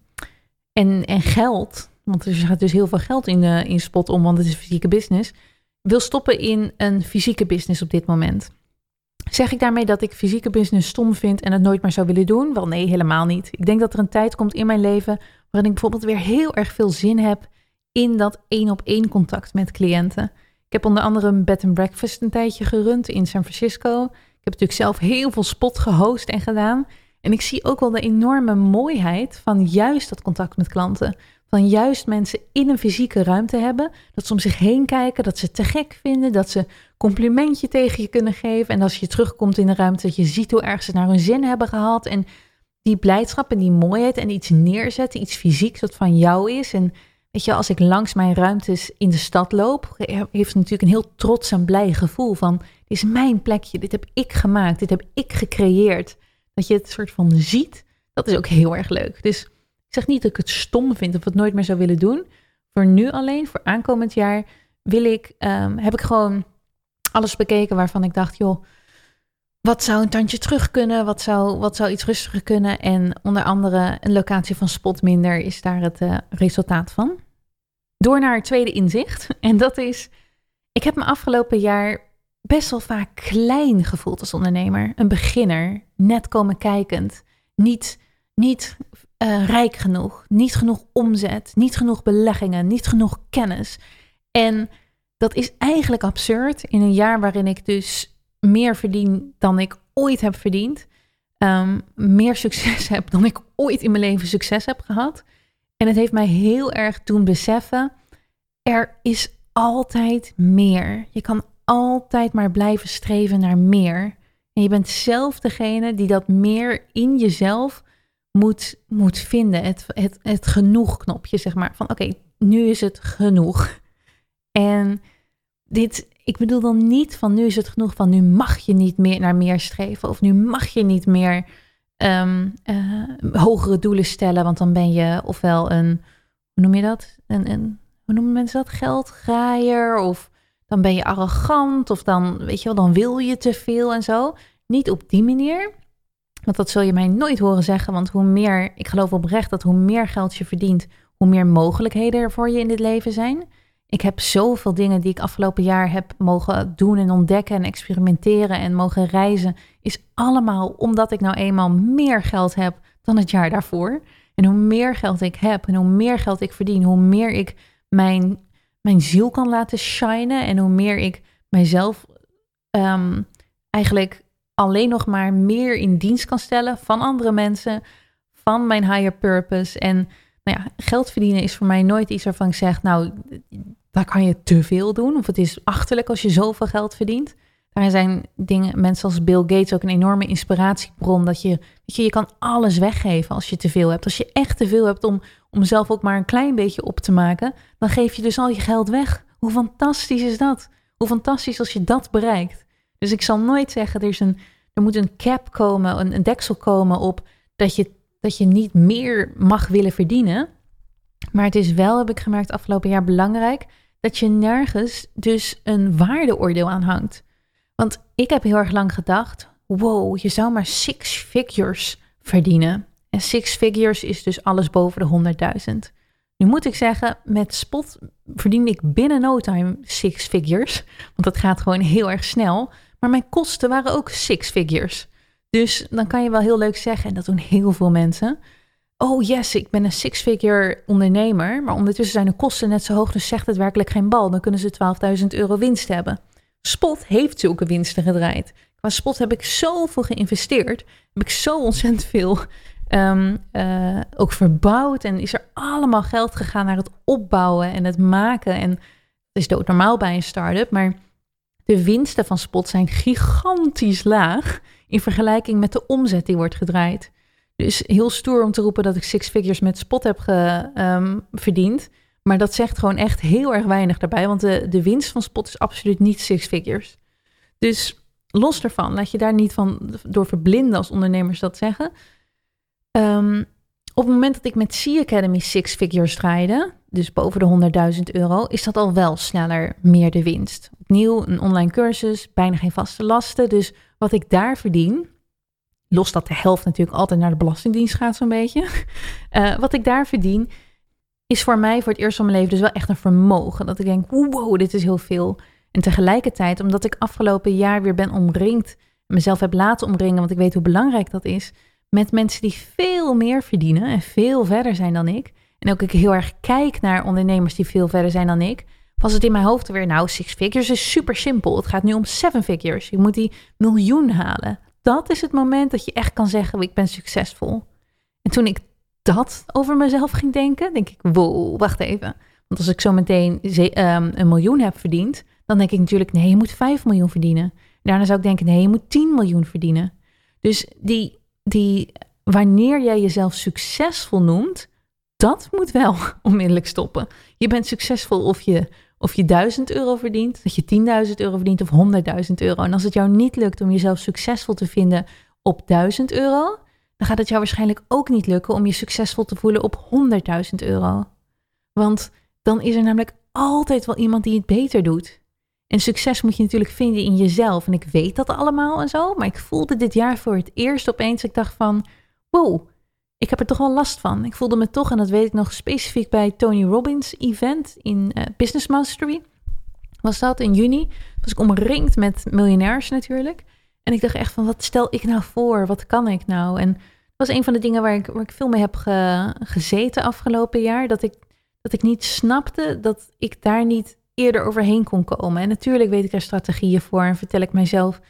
Speaker 1: en, en geld. Want er gaat dus heel veel geld in, de, in spot om, want het is fysieke business. Wil stoppen in een fysieke business op dit moment. Zeg ik daarmee dat ik fysieke business stom vind en het nooit meer zou willen doen? Wel nee, helemaal niet. Ik denk dat er een tijd komt in mijn leven waarin ik bijvoorbeeld weer heel erg veel zin heb in dat één op één contact met cliënten. Ik heb onder andere een bed and breakfast een tijdje gerund in San Francisco. Ik heb natuurlijk zelf heel veel spot gehost en gedaan. En ik zie ook wel de enorme mooiheid van juist dat contact met klanten. Van juist mensen in een fysieke ruimte hebben. Dat ze om zich heen kijken, dat ze te gek vinden, dat ze complimentje tegen je kunnen geven. En als je terugkomt in de ruimte, dat je ziet hoe erg ze naar hun zin hebben gehad. En die blijdschap en die mooiheid en iets neerzetten, iets fysieks wat van jou is. En weet je, als ik langs mijn ruimtes in de stad loop, heeft natuurlijk een heel trots en blij gevoel van, dit is mijn plekje, dit heb ik gemaakt, dit heb ik gecreëerd. Dat je het soort van ziet, dat is ook heel erg leuk. Dus ik zeg niet dat ik het stom vind of het nooit meer zou willen doen. Voor nu alleen, voor aankomend jaar, wil ik, um, heb ik gewoon alles bekeken waarvan ik dacht, joh, wat zou een tandje terug kunnen? Wat zou, wat zou iets rustiger kunnen? En onder andere een locatie van spot minder is daar het uh, resultaat van. Door naar het tweede inzicht. En dat is, ik heb me afgelopen jaar best wel vaak klein gevoeld als ondernemer. Een beginner, net komen kijkend. Niet, niet uh, rijk genoeg, niet genoeg omzet, niet genoeg beleggingen, niet genoeg kennis. En dat is eigenlijk absurd in een jaar waarin ik dus meer verdien dan ik ooit heb verdiend. Um, meer succes heb dan ik ooit in mijn leven succes heb gehad. En het heeft mij heel erg doen beseffen, er is altijd meer. Je kan altijd maar blijven streven naar meer. En je bent zelf degene die dat meer in jezelf moet, moet vinden. Het, het, het genoeg knopje, zeg maar. Van oké, nu is het genoeg. En dit, ik bedoel dan niet van nu is het genoeg van nu mag je niet meer naar meer streven. Of nu mag je niet meer um, uh, hogere doelen stellen. Want dan ben je ofwel een, hoe noem je dat? Een, een, hoe noemen mensen dat? Geldgraaier. Of dan ben je arrogant. Of dan, weet je wel, dan wil je te veel en zo. Niet op die manier. Want dat zul je mij nooit horen zeggen. Want hoe meer, ik geloof oprecht dat hoe meer geld je verdient, hoe meer mogelijkheden er voor je in dit leven zijn. Ik heb zoveel dingen die ik afgelopen jaar heb mogen doen en ontdekken en experimenteren en mogen reizen. Is allemaal omdat ik nou eenmaal meer geld heb dan het jaar daarvoor. En hoe meer geld ik heb en hoe meer geld ik verdien, hoe meer ik mijn, mijn ziel kan laten shinen. En hoe meer ik mijzelf um, eigenlijk alleen nog maar meer in dienst kan stellen van andere mensen, van mijn higher purpose. En nou ja, geld verdienen is voor mij nooit iets waarvan ik zeg, nou, daar kan je te veel doen. Of het is achterlijk als je zoveel geld verdient. Daar zijn dingen, mensen als Bill Gates ook een enorme inspiratiebron. Dat je, je, je kan alles weggeven als je te veel hebt. Als je echt te veel hebt om, om zelf ook maar een klein beetje op te maken, dan geef je dus al je geld weg. Hoe fantastisch is dat? Hoe fantastisch als je dat bereikt. Dus ik zal nooit zeggen, er, is een, er moet een cap komen, een, een deksel komen op dat je, dat je niet meer mag willen verdienen. Maar het is wel, heb ik gemerkt afgelopen jaar, belangrijk dat je nergens dus een waardeoordeel aan hangt. Want ik heb heel erg lang gedacht: wow, je zou maar six figures verdienen. En six figures is dus alles boven de 100.000. Nu moet ik zeggen, met spot verdien ik binnen no time six figures. Want dat gaat gewoon heel erg snel. Maar mijn kosten waren ook six figures. Dus dan kan je wel heel leuk zeggen, en dat doen heel veel mensen. Oh yes, ik ben een six-figure ondernemer. Maar ondertussen zijn de kosten net zo hoog, dus zegt het werkelijk geen bal. Dan kunnen ze 12.000 euro winst hebben. Spot heeft zulke winsten gedraaid. Qua Spot heb ik zoveel geïnvesteerd. Heb ik zo ontzettend veel um, uh, ook verbouwd. En is er allemaal geld gegaan naar het opbouwen en het maken. En het is doodnormaal bij een start-up. Maar de winsten van Spot zijn gigantisch laag in vergelijking met de omzet die wordt gedraaid. Dus heel stoer om te roepen dat ik six figures met Spot heb ge, um, verdiend. Maar dat zegt gewoon echt heel erg weinig daarbij. Want de, de winst van Spot is absoluut niet six figures. Dus los daarvan, laat je daar niet van door verblinden als ondernemers dat zeggen. Um, op het moment dat ik met Sea Academy six figures draaide, dus boven de 100.000 euro, is dat al wel sneller meer de winst. Opnieuw een online cursus, bijna geen vaste lasten. Dus wat ik daar verdien, los dat de helft natuurlijk altijd naar de Belastingdienst gaat zo'n beetje. Uh, wat ik daar verdien, is voor mij voor het eerst van mijn leven dus wel echt een vermogen. Dat ik denk, wow, dit is heel veel. En tegelijkertijd, omdat ik afgelopen jaar weer ben omringd, mezelf heb laten omringen, want ik weet hoe belangrijk dat is, met mensen die veel meer verdienen en veel verder zijn dan ik. En ook ik heel erg kijk naar ondernemers die veel verder zijn dan ik. Was het in mijn hoofd weer, nou, six figures is super simpel. Het gaat nu om seven figures. Je moet die miljoen halen. Dat is het moment dat je echt kan zeggen, ik ben succesvol. En toen ik dat over mezelf ging denken, denk ik, wow, wacht even. Want als ik zo meteen um, een miljoen heb verdiend, dan denk ik natuurlijk, nee, je moet 5 miljoen verdienen. Daarna zou ik denken, nee, je moet 10 miljoen verdienen. Dus die, die, wanneer jij jezelf succesvol noemt, dat moet wel onmiddellijk stoppen. Je bent succesvol of je, of je 1000 euro verdient, dat je 10.000 euro verdient of 100.000 euro. En als het jou niet lukt om jezelf succesvol te vinden op 1000 euro, dan gaat het jou waarschijnlijk ook niet lukken om je succesvol te voelen op 100.000 euro. Want dan is er namelijk altijd wel iemand die het beter doet. En succes moet je natuurlijk vinden in jezelf. En ik weet dat allemaal en zo, maar ik voelde dit jaar voor het eerst opeens, ik dacht van, wow, ik heb er toch wel last van. Ik voelde me toch, en dat weet ik nog specifiek bij Tony Robbins event in uh, Business Mastery. Was dat in juni? Was ik omringd met miljonairs natuurlijk. En ik dacht echt van, wat stel ik nou voor? Wat kan ik nou? En dat was een van de dingen waar ik, waar ik veel mee heb ge, gezeten afgelopen jaar. Dat ik, dat ik niet snapte dat ik daar niet eerder overheen kon komen. En natuurlijk weet ik er strategieën voor en vertel ik mijzelf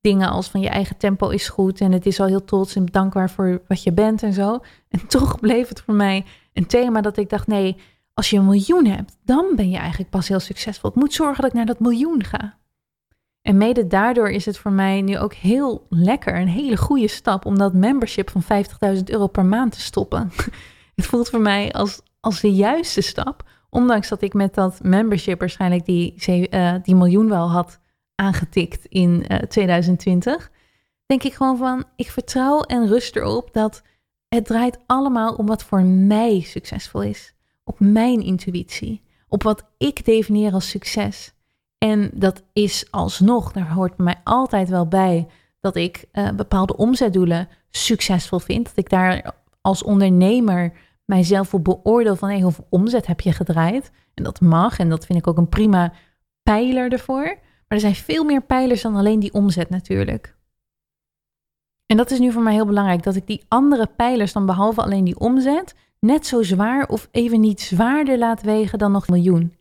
Speaker 1: dingen als van je eigen tempo is goed en het is al heel trots en dankbaar voor wat je bent en zo. En toch bleef het voor mij een thema dat ik dacht, nee, als je een miljoen hebt, dan ben je eigenlijk pas heel succesvol. Ik moet zorgen dat ik naar dat miljoen ga. En mede daardoor is het voor mij nu ook heel lekker, een hele goede stap om dat membership van 50.000 euro per maand te stoppen. het voelt voor mij als, als de juiste stap, ondanks dat ik met dat membership waarschijnlijk die, uh, die miljoen wel had aangetikt in uh, eh, 2020. Denk ik gewoon van, ik vertrouw en rust erop dat het draait allemaal om wat voor mij succesvol is. Op mijn intuïtie, op wat ik definieer als succes. En dat is alsnog, daar hoort bij mij altijd wel bij dat ik uh, bepaalde omzetdoelen succesvol vind. Dat ik daar als ondernemer mijzelf op beoordeel van hey, hoeveel omzet heb je gedraaid. En dat mag en dat vind ik ook een prima pijler ervoor. Maar er zijn veel meer pijlers dan alleen die omzet natuurlijk. En dat is nu voor mij heel belangrijk, dat ik die andere pijlers dan behalve alleen die omzet net zo zwaar of even niet zwaarder laat wegen dan nog een miljoen.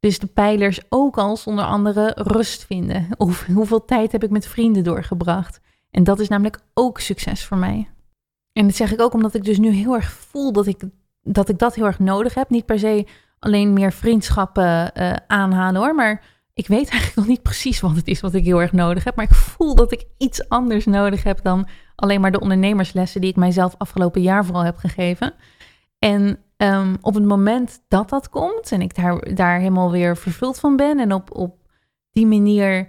Speaker 1: Dus de pijlers ook als onder andere rust vinden. Of hoeveel tijd heb ik met vrienden doorgebracht. En dat is namelijk ook succes voor mij. En dat zeg ik ook omdat ik dus nu heel erg voel dat ik dat, ik dat heel erg nodig heb. Niet per se alleen meer vriendschappen uh, aanhalen hoor. Maar ik weet eigenlijk nog niet precies wat het is wat ik heel erg nodig heb. Maar ik voel dat ik iets anders nodig heb dan alleen maar de ondernemerslessen die ik mijzelf afgelopen jaar vooral heb gegeven. En um, op het moment dat dat komt en ik daar, daar helemaal weer vervuld van ben en op, op die manier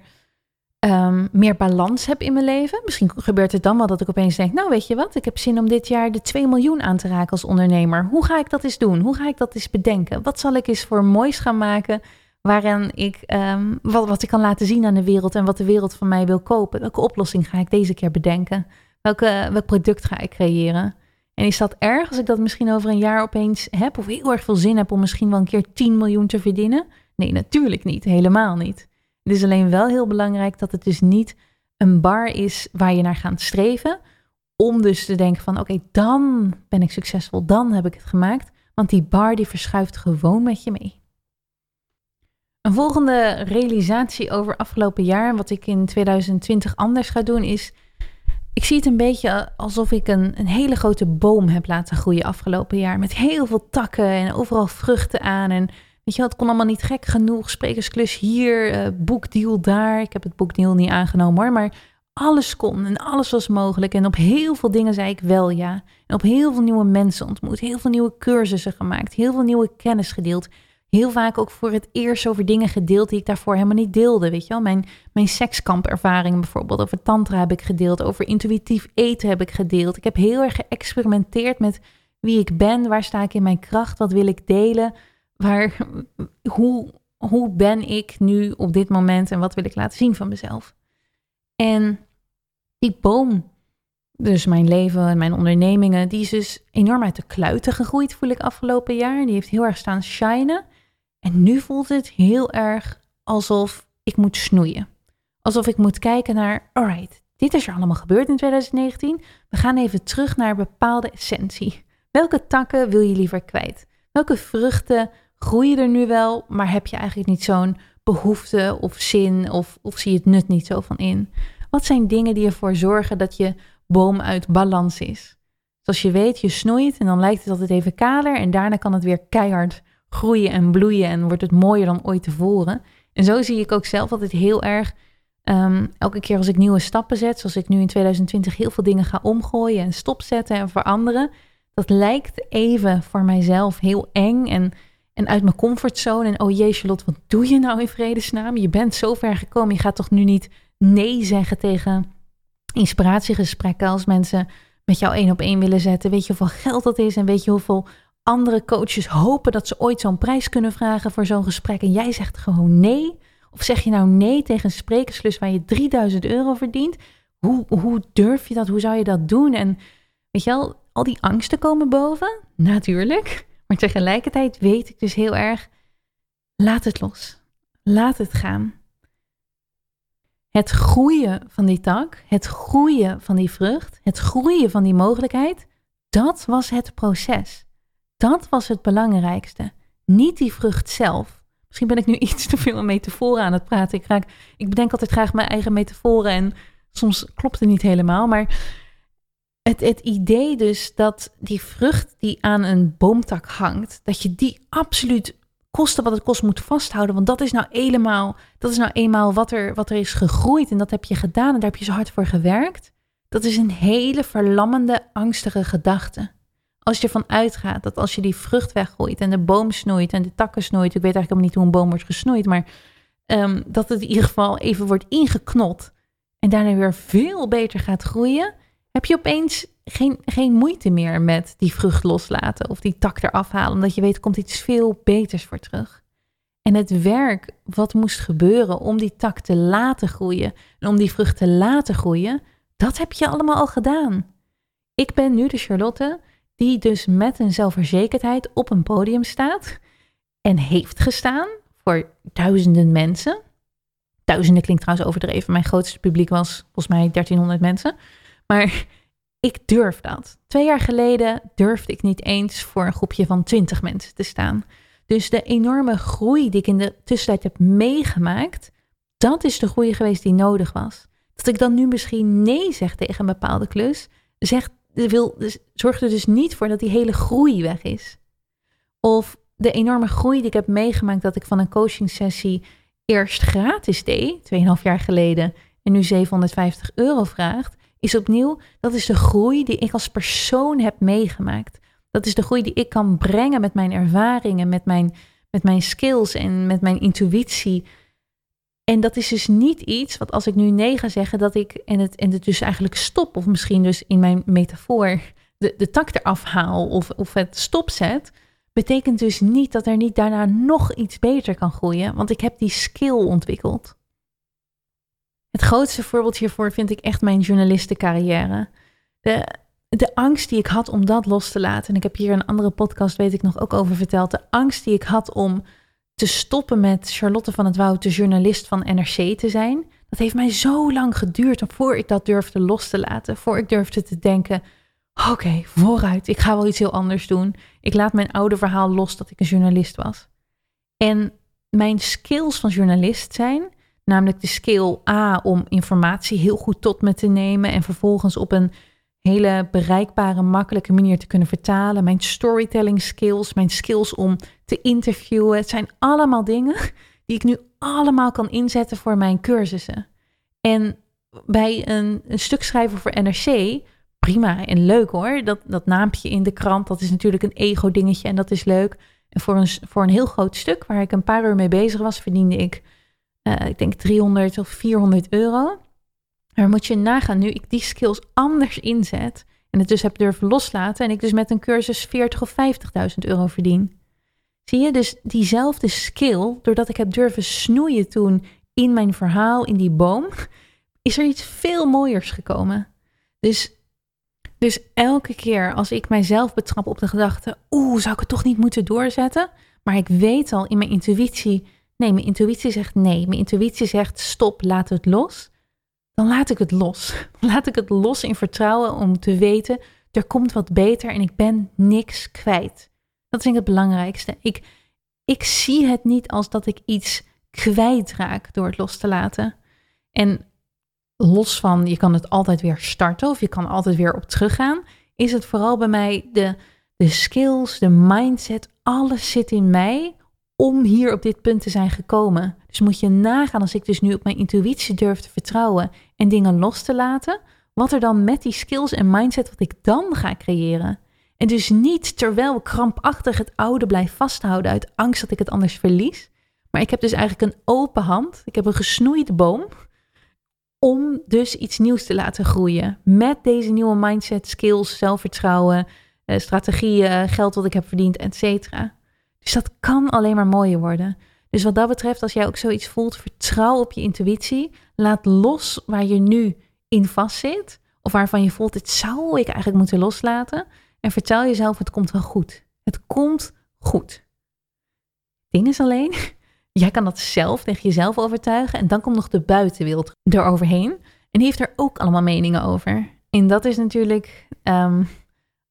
Speaker 1: um, meer balans heb in mijn leven. Misschien gebeurt het dan wel dat ik opeens denk, nou weet je wat, ik heb zin om dit jaar de 2 miljoen aan te raken als ondernemer. Hoe ga ik dat eens doen? Hoe ga ik dat eens bedenken? Wat zal ik eens voor moois gaan maken waarin ik, um, wat, wat ik kan laten zien aan de wereld en wat de wereld van mij wil kopen? Welke oplossing ga ik deze keer bedenken? Welke, welk product ga ik creëren? En is dat erg als ik dat misschien over een jaar opeens heb of heel erg veel zin heb om misschien wel een keer 10 miljoen te verdienen? Nee, natuurlijk niet. Helemaal niet. Het is alleen wel heel belangrijk dat het dus niet een bar is waar je naar gaat streven. Om dus te denken van oké, dan ben ik succesvol, dan heb ik het gemaakt. Want die bar die verschuift gewoon met je mee. Een volgende realisatie over afgelopen jaar, wat ik in 2020 anders ga doen, is ik zie het een beetje alsof ik een, een hele grote boom heb laten groeien afgelopen jaar. Met heel veel takken en overal vruchten aan. En weet je, het kon allemaal niet gek genoeg. Sprekersklus hier, uh, boekdeal daar. Ik heb het boekdeal niet aangenomen hoor. Maar alles kon en alles was mogelijk. En op heel veel dingen zei ik wel ja. En op heel veel nieuwe mensen ontmoet. Heel veel nieuwe cursussen gemaakt. Heel veel nieuwe kennis gedeeld heel vaak ook voor het eerst over dingen gedeeld die ik daarvoor helemaal niet deelde. Weet je wel, mijn, mijn sekskampervaringen bijvoorbeeld, over tantra heb ik gedeeld, over intuïtief eten heb ik gedeeld. Ik heb heel erg geëxperimenteerd met wie ik ben, waar sta ik in mijn kracht, wat wil ik delen, waar, hoe, hoe ben ik nu op dit moment en wat wil ik laten zien van mezelf. En die boom, dus mijn leven en mijn ondernemingen, die is dus enorm uit de kluiten gegroeid, voel ik afgelopen jaar. Die heeft heel erg staan shinen. En nu voelt het heel erg alsof ik moet snoeien. Alsof ik moet kijken naar, alright, dit is er allemaal gebeurd in 2019. We gaan even terug naar bepaalde essentie. Welke takken wil je liever kwijt? Welke vruchten groeien er nu wel, maar heb je eigenlijk niet zo'n behoefte of zin of, of zie je het nut niet zo van in? Wat zijn dingen die ervoor zorgen dat je boom uit balans is? Zoals je weet, je snoeit en dan lijkt het altijd even kaler en daarna kan het weer keihard groeien en bloeien en wordt het mooier dan ooit tevoren. En zo zie ik ook zelf altijd heel erg, um, elke keer als ik nieuwe stappen zet, zoals ik nu in 2020 heel veel dingen ga omgooien en stopzetten en veranderen, dat lijkt even voor mijzelf heel eng en, en uit mijn comfortzone. En oh jee, Charlotte, wat doe je nou in vredesnaam? Je bent zo ver gekomen, je gaat toch nu niet nee zeggen tegen inspiratiegesprekken als mensen met jou één op één willen zetten. Weet je hoeveel geld dat is en weet je hoeveel andere coaches hopen dat ze ooit zo'n prijs kunnen vragen voor zo'n gesprek en jij zegt gewoon nee? Of zeg je nou nee tegen een sprekerslus waar je 3000 euro verdient? Hoe, hoe durf je dat? Hoe zou je dat doen? En weet je wel, al die angsten komen boven, natuurlijk. Maar tegelijkertijd weet ik dus heel erg, laat het los. Laat het gaan. Het groeien van die tak, het groeien van die vrucht, het groeien van die mogelijkheid, dat was het proces. Dat was het belangrijkste. Niet die vrucht zelf. Misschien ben ik nu iets te veel metaforen aan het praten. Ik, raak, ik bedenk altijd graag mijn eigen metaforen en soms klopt het niet helemaal. Maar het, het idee dus dat die vrucht die aan een boomtak hangt, dat je die absoluut kosten wat het kost moet vasthouden. Want dat is nou eenmaal, dat is nou eenmaal wat er, wat er is gegroeid en dat heb je gedaan en daar heb je zo hard voor gewerkt. Dat is een hele verlammende, angstige gedachte. Als je ervan uitgaat dat als je die vrucht weggooit en de boom snoeit en de takken snoeit, ik weet eigenlijk helemaal niet hoe een boom wordt gesnoeid, maar um, dat het in ieder geval even wordt ingeknot en daarna weer veel beter gaat groeien, heb je opeens geen, geen moeite meer met die vrucht loslaten of die tak eraf halen, omdat je weet er komt iets veel beters voor terug. En het werk wat moest gebeuren om die tak te laten groeien en om die vrucht te laten groeien, dat heb je allemaal al gedaan. Ik ben nu de Charlotte die dus met een zelfverzekerdheid op een podium staat en heeft gestaan voor duizenden mensen. Duizenden klinkt trouwens overdreven. Mijn grootste publiek was volgens mij 1300 mensen. Maar ik durf dat. Twee jaar geleden durfde ik niet eens voor een groepje van 20 mensen te staan. Dus de enorme groei die ik in de tussentijd heb meegemaakt, dat is de groei geweest die nodig was. Dat ik dan nu misschien nee zeg tegen een bepaalde klus, zegt wil, dus, zorgt er dus niet voor dat die hele groei weg is. Of de enorme groei die ik heb meegemaakt dat ik van een coaching sessie eerst gratis deed, 2,5 jaar geleden, en nu 750 euro vraagt, is opnieuw, dat is de groei die ik als persoon heb meegemaakt. Dat is de groei die ik kan brengen met mijn ervaringen, met mijn, met mijn skills en met mijn intuïtie. En dat is dus niet iets wat als ik nu nee ga zeggen, dat ik en het, en het dus eigenlijk stop, of misschien dus in mijn metafoor de, de tak eraf haal of, of het stopzet, betekent dus niet dat er niet daarna nog iets beter kan groeien, want ik heb die skill ontwikkeld. Het grootste voorbeeld hiervoor vind ik echt mijn journalistencarrière. De, de angst die ik had om dat los te laten, en ik heb hier een andere podcast, weet ik nog, ook over verteld. De angst die ik had om te stoppen met Charlotte van het Woud, de journalist van NRC te zijn. Dat heeft mij zo lang geduurd voor ik dat durfde los te laten. Voor ik durfde te denken: oké, vooruit, ik ga wel iets heel anders doen. Ik laat mijn oude verhaal los dat ik een journalist was. En mijn skills van journalist zijn, namelijk de skill A om informatie heel goed tot me te nemen en vervolgens op een hele bereikbare, makkelijke manier te kunnen vertalen. Mijn storytelling skills, mijn skills om te interviewen. Het zijn allemaal dingen die ik nu allemaal kan inzetten voor mijn cursussen. En bij een, een stuk schrijven voor NRC, prima en leuk hoor. Dat, dat naampje in de krant, dat is natuurlijk een ego-dingetje en dat is leuk. En voor een, voor een heel groot stuk waar ik een paar uur mee bezig was, verdiende ik, uh, ik denk 300 of 400 euro. Maar moet je nagaan, nu ik die skills anders inzet en het dus heb durven loslaten en ik dus met een cursus 40 of 50.000 euro verdien. Zie je dus diezelfde skill, doordat ik heb durven snoeien toen in mijn verhaal, in die boom, is er iets veel mooiers gekomen. Dus, dus elke keer als ik mijzelf betrap op de gedachte, oeh, zou ik het toch niet moeten doorzetten? Maar ik weet al in mijn intuïtie, nee, mijn intuïtie zegt nee. Mijn intuïtie zegt stop, laat het los dan laat ik het los. laat ik het los in vertrouwen om te weten, er komt wat beter en ik ben niks kwijt. Dat vind ik het belangrijkste. Ik, ik zie het niet als dat ik iets kwijtraak door het los te laten. En los van, je kan het altijd weer starten of je kan altijd weer op teruggaan, is het vooral bij mij de, de skills, de mindset, alles zit in mij om hier op dit punt te zijn gekomen. Dus moet je nagaan als ik dus nu op mijn intuïtie durf te vertrouwen en dingen los te laten, wat er dan met die skills en mindset wat ik dan ga creëren. En dus niet terwijl krampachtig het oude blijf vasthouden uit angst dat ik het anders verlies. Maar ik heb dus eigenlijk een open hand. Ik heb een gesnoeide boom. Om dus iets nieuws te laten groeien. Met deze nieuwe mindset, skills, zelfvertrouwen, eh, strategieën, geld wat ik heb verdiend, et cetera. Dus dat kan alleen maar mooier worden. Dus wat dat betreft, als jij ook zoiets voelt, vertrouw op je intuïtie. Laat los waar je nu in vastzit. Of waarvan je voelt, dit zou ik eigenlijk moeten loslaten. En vertel jezelf, het komt wel goed. Het komt goed. Ding is alleen, jij kan dat zelf tegen jezelf overtuigen. En dan komt nog de buitenwereld eroverheen. En die heeft er ook allemaal meningen over. En dat is natuurlijk um,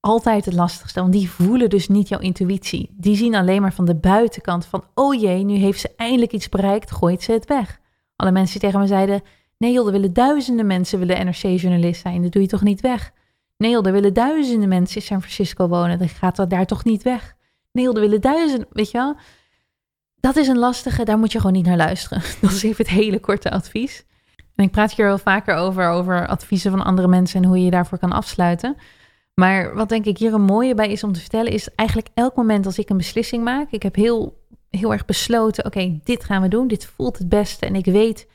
Speaker 1: altijd het lastigste, want die voelen dus niet jouw intuïtie. Die zien alleen maar van de buitenkant van, oh jee, nu heeft ze eindelijk iets bereikt, gooit ze het weg. Alle mensen die tegen me zeiden, nee joh, er willen duizenden mensen willen NRC-journalist zijn, dat doe je toch niet weg? Nee joh, er willen duizenden mensen in San Francisco wonen, dan gaat dat daar toch niet weg? Nee joh, er willen duizenden, weet je wel? Dat is een lastige, daar moet je gewoon niet naar luisteren. Dat is even het hele korte advies. En ik praat hier wel vaker over, over adviezen van andere mensen en hoe je je daarvoor kan afsluiten. Maar wat denk ik hier een mooie bij is om te vertellen, is eigenlijk elk moment als ik een beslissing maak, ik heb heel, heel erg besloten, oké, dit gaan we doen, dit voelt het beste en ik weet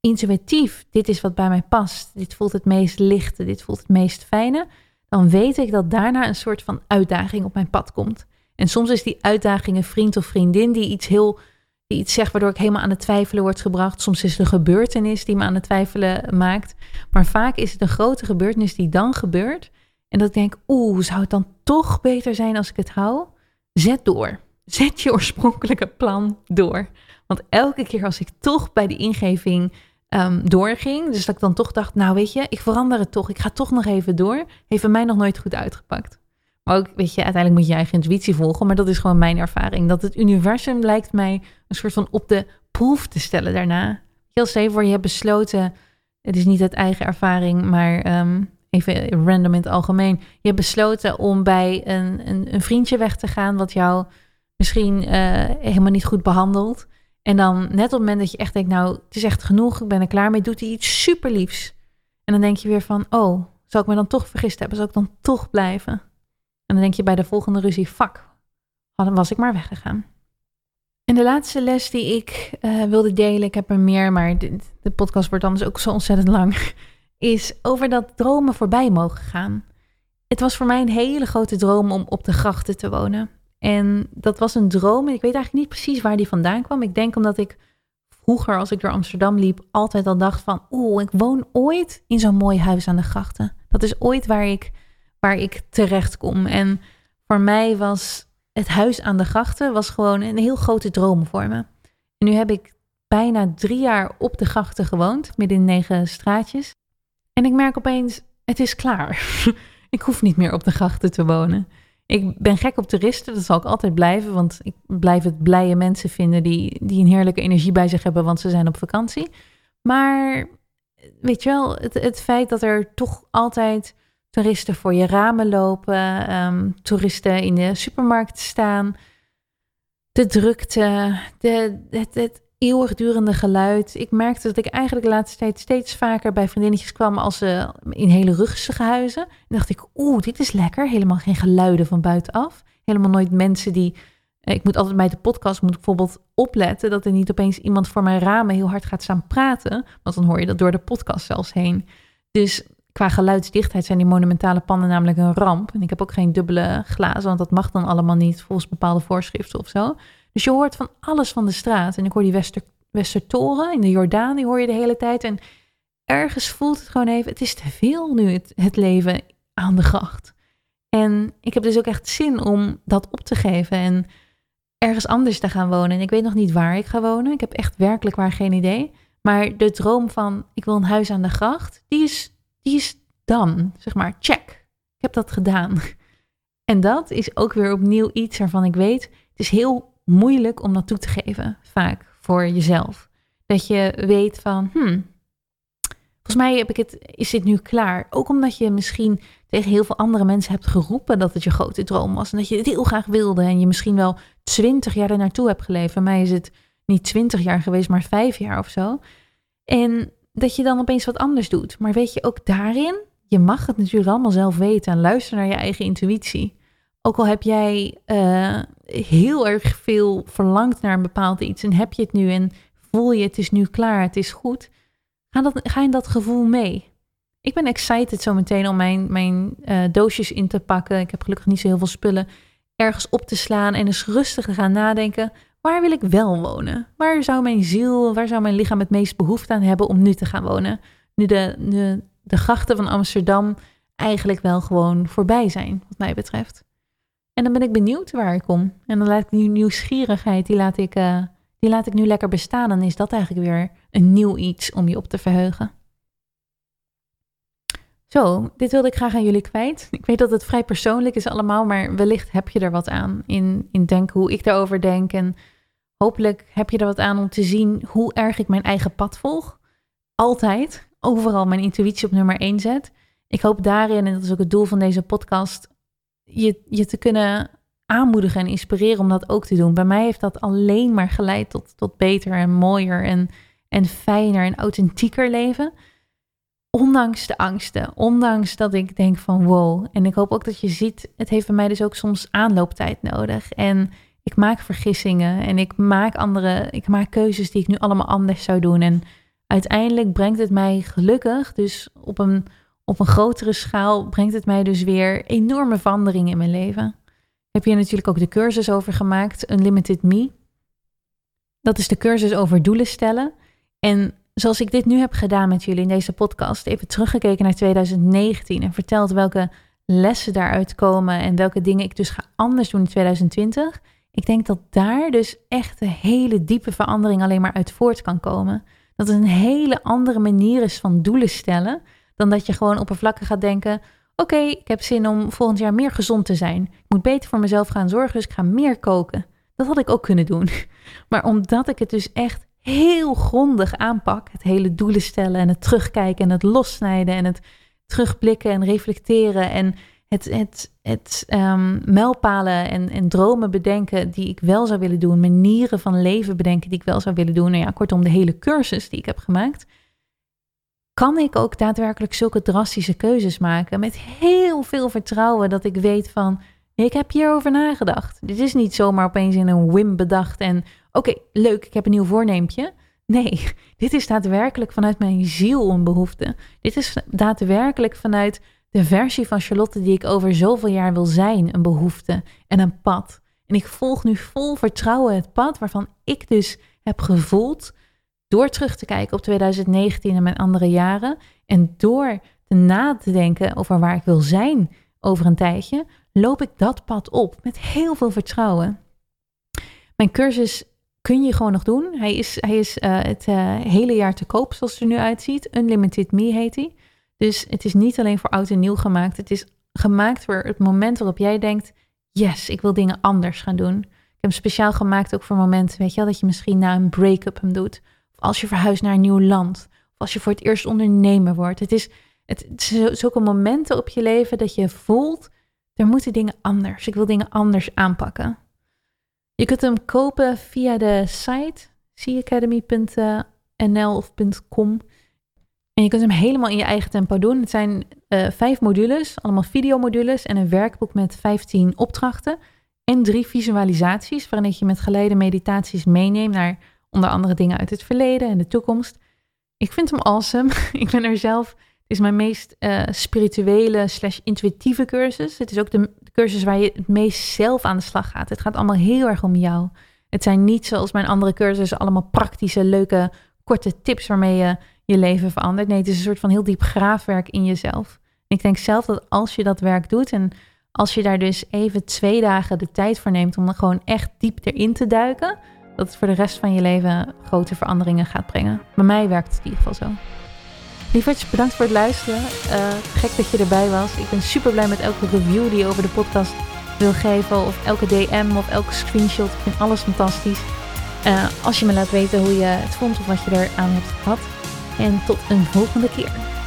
Speaker 1: intuïtief, dit is wat bij mij past, dit voelt het meest lichte, dit voelt het meest fijne, dan weet ik dat daarna een soort van uitdaging op mijn pad komt. En soms is die uitdaging een vriend of vriendin die iets heel die iets zegt waardoor ik helemaal aan het twijfelen word gebracht. Soms is het een gebeurtenis die me aan het twijfelen maakt. Maar vaak is het een grote gebeurtenis die dan gebeurt. En dat ik denk, oeh, zou het dan toch beter zijn als ik het hou? Zet door. Zet je oorspronkelijke plan door. Want elke keer als ik toch bij de ingeving um, doorging, dus dat ik dan toch dacht, nou weet je, ik verander het toch, ik ga toch nog even door, heeft mij nog nooit goed uitgepakt. Maar ook, weet je, uiteindelijk moet je je eigen intuïtie volgen, maar dat is gewoon mijn ervaring. Dat het universum lijkt mij een soort van op de proef te stellen daarna. Heel steven voor je hebt besloten, het is niet uit eigen ervaring, maar um, even random in het algemeen. Je hebt besloten om bij een, een, een vriendje weg te gaan wat jou misschien eh, helemaal niet goed behandeld. En dan net op het moment dat je echt denkt, nou, het is echt genoeg, ik ben er klaar mee, doet hij iets super liefs. En dan denk je weer van, oh, zal ik me dan toch vergist hebben? Zal ik dan toch blijven? En dan denk je bij de volgende ruzie, fuck, was ik maar weggegaan. En de laatste les die ik uh, wilde delen, ik heb er meer, maar de, de podcast wordt anders ook zo ontzettend lang, is over dat dromen voorbij mogen gaan. Het was voor mij een hele grote droom om op de grachten te wonen. En dat was een droom. En ik weet eigenlijk niet precies waar die vandaan kwam. Ik denk omdat ik vroeger, als ik door Amsterdam liep, altijd al dacht van... Oeh, ik woon ooit in zo'n mooi huis aan de grachten. Dat is ooit waar ik, waar ik terecht kom. En voor mij was het huis aan de grachten was gewoon een heel grote droom voor me. En nu heb ik bijna drie jaar op de grachten gewoond, midden in negen straatjes. En ik merk opeens, het is klaar. ik hoef niet meer op de grachten te wonen. Ik ben gek op toeristen, dat zal ik altijd blijven, want ik blijf het blije mensen vinden die, die een heerlijke energie bij zich hebben, want ze zijn op vakantie. Maar weet je wel, het, het feit dat er toch altijd toeristen voor je ramen lopen, um, toeristen in de supermarkt staan, de drukte, de, het, het eeuwigdurende geluid. Ik merkte dat ik eigenlijk de laatste tijd steeds vaker bij vriendinnetjes kwam als ze in hele rustige huizen. En dacht ik, oeh, dit is lekker. Helemaal geen geluiden van buitenaf. Helemaal nooit mensen die. Eh, ik moet altijd bij de podcast moet ik bijvoorbeeld opletten dat er niet opeens iemand voor mijn ramen heel hard gaat staan praten. Want dan hoor je dat door de podcast zelfs heen. Dus qua geluidsdichtheid zijn die monumentale panden namelijk een ramp. En ik heb ook geen dubbele glazen, want dat mag dan allemaal niet volgens bepaalde voorschriften of zo. Dus je hoort van alles van de straat. En ik hoor die Wester, Westertoren in de Jordaan, die hoor je de hele tijd. En ergens voelt het gewoon even, het is te veel nu, het, het leven aan de gracht. En ik heb dus ook echt zin om dat op te geven en ergens anders te gaan wonen. En ik weet nog niet waar ik ga wonen. Ik heb echt werkelijk waar geen idee. Maar de droom van ik wil een huis aan de gracht, die is, die is dan, zeg maar, check. Ik heb dat gedaan. En dat is ook weer opnieuw iets waarvan ik weet, het is heel moeilijk om dat toe te geven, vaak voor jezelf. Dat je weet van, hmm, volgens mij heb ik het, is dit nu klaar. Ook omdat je misschien tegen heel veel andere mensen hebt geroepen dat het je grote droom was en dat je het heel graag wilde en je misschien wel twintig jaar er naartoe hebt geleefd. Bij mij is het niet twintig jaar geweest, maar vijf jaar of zo. En dat je dan opeens wat anders doet. Maar weet je, ook daarin, je mag het natuurlijk allemaal zelf weten en luister naar je eigen intuïtie. Ook al heb jij uh, heel erg veel verlangd naar een bepaald iets en heb je het nu en voel je het is nu klaar, het is goed, ga, dat, ga in dat gevoel mee. Ik ben excited zo meteen om mijn, mijn uh, doosjes in te pakken. Ik heb gelukkig niet zo heel veel spullen. Ergens op te slaan en eens rustig te gaan nadenken. Waar wil ik wel wonen? Waar zou mijn ziel, waar zou mijn lichaam het meest behoefte aan hebben om nu te gaan wonen? Nu de, de, de grachten van Amsterdam eigenlijk wel gewoon voorbij zijn, wat mij betreft. En dan ben ik benieuwd waar ik kom. En dan laat ik die nieuwsgierigheid, die laat ik, uh, die laat ik nu lekker bestaan. En is dat eigenlijk weer een nieuw iets om je op te verheugen. Zo, dit wilde ik graag aan jullie kwijt. Ik weet dat het vrij persoonlijk is allemaal, maar wellicht heb je er wat aan in, in denken hoe ik daarover denk. En hopelijk heb je er wat aan om te zien hoe erg ik mijn eigen pad volg. Altijd, overal mijn intuïtie op nummer 1 zet. Ik hoop daarin, en dat is ook het doel van deze podcast, je, je te kunnen aanmoedigen en inspireren om dat ook te doen. Bij mij heeft dat alleen maar geleid tot, tot beter en mooier en, en fijner en authentieker leven. Ondanks de angsten, ondanks dat ik denk van wow. En ik hoop ook dat je ziet, het heeft bij mij dus ook soms aanlooptijd nodig. En ik maak vergissingen en ik maak andere, ik maak keuzes die ik nu allemaal anders zou doen. En uiteindelijk brengt het mij gelukkig, dus op een op een grotere schaal brengt het mij dus weer enorme veranderingen in mijn leven. Heb je natuurlijk ook de cursus over gemaakt, Unlimited Me. Dat is de cursus over doelen stellen. En zoals ik dit nu heb gedaan met jullie in deze podcast, even teruggekeken naar 2019 en verteld welke lessen daaruit komen en welke dingen ik dus ga anders doen in 2020. Ik denk dat daar dus echt een hele diepe verandering alleen maar uit voort kan komen. Dat het een hele andere manier is van doelen stellen dan dat je gewoon oppervlakkig gaat denken: oké, ik heb zin om volgend jaar meer gezond te zijn. Ik moet beter voor mezelf gaan zorgen, dus ik ga meer koken. Dat had ik ook kunnen doen. Maar omdat ik het dus echt heel grondig aanpak, het hele doelen stellen en het terugkijken en het lossnijden en het terugblikken en reflecteren en het, het, het um, mijlpalen en, en dromen bedenken die ik wel zou willen doen, manieren van leven bedenken die ik wel zou willen doen. Nou ja, kortom, de hele cursus die ik heb gemaakt. Kan ik ook daadwerkelijk zulke drastische keuzes maken met heel veel vertrouwen dat ik weet van, ik heb hierover nagedacht. Dit is niet zomaar opeens in een whim bedacht en oké, leuk, ik heb een nieuw voorneempje. Nee, dit is daadwerkelijk vanuit mijn ziel een behoefte. Dit is daadwerkelijk vanuit de versie van Charlotte die ik over zoveel jaar wil zijn, een behoefte en een pad. En ik volg nu vol vertrouwen het pad waarvan ik dus heb gevoeld door terug te kijken op 2019 en mijn andere jaren en door te na te denken over waar ik wil zijn over een tijdje, loop ik dat pad op met heel veel vertrouwen. Mijn cursus kun je gewoon nog doen. Hij is, hij is uh, het uh, hele jaar te koop, zoals het er nu uitziet. Unlimited Me heet hij. Dus het is niet alleen voor oud en nieuw gemaakt. Het is gemaakt voor het moment waarop jij denkt: yes, ik wil dingen anders gaan doen. Ik heb hem speciaal gemaakt ook voor momenten, weet je wel, dat je misschien na een break-up hem doet. Als je verhuist naar een nieuw land. Of als je voor het eerst ondernemer wordt. Het is, het, is zulke momenten op je leven dat je voelt: er moeten dingen anders. Ik wil dingen anders aanpakken. Je kunt hem kopen via de site seacademy.nl of .com. En je kunt hem helemaal in je eigen tempo doen. Het zijn uh, vijf modules, allemaal videomodules en een werkboek met 15 opdrachten. En drie visualisaties waarin je met geleide meditaties meeneemt naar onder andere dingen uit het verleden en de toekomst. Ik vind hem awesome. ik ben er zelf, het is mijn meest uh, spirituele slash intuïtieve cursus. Het is ook de cursus waar je het meest zelf aan de slag gaat. Het gaat allemaal heel erg om jou. Het zijn niet zoals mijn andere cursussen allemaal praktische, leuke, korte tips waarmee je je leven verandert. Nee, het is een soort van heel diep graafwerk in jezelf. Ik denk zelf dat als je dat werk doet en als je daar dus even twee dagen de tijd voor neemt om er gewoon echt diep erin te duiken, dat het voor de rest van je leven grote veranderingen gaat brengen. Bij mij werkt het in ieder geval zo. Lievertjes, bedankt voor het luisteren. Uh, gek dat je erbij was. Ik ben super blij met elke review die je over de podcast wil geven. Of elke DM of elke screenshot. Ik vind alles fantastisch. Uh, als je me laat weten hoe je het vond of wat je eraan hebt gehad. En tot een volgende keer.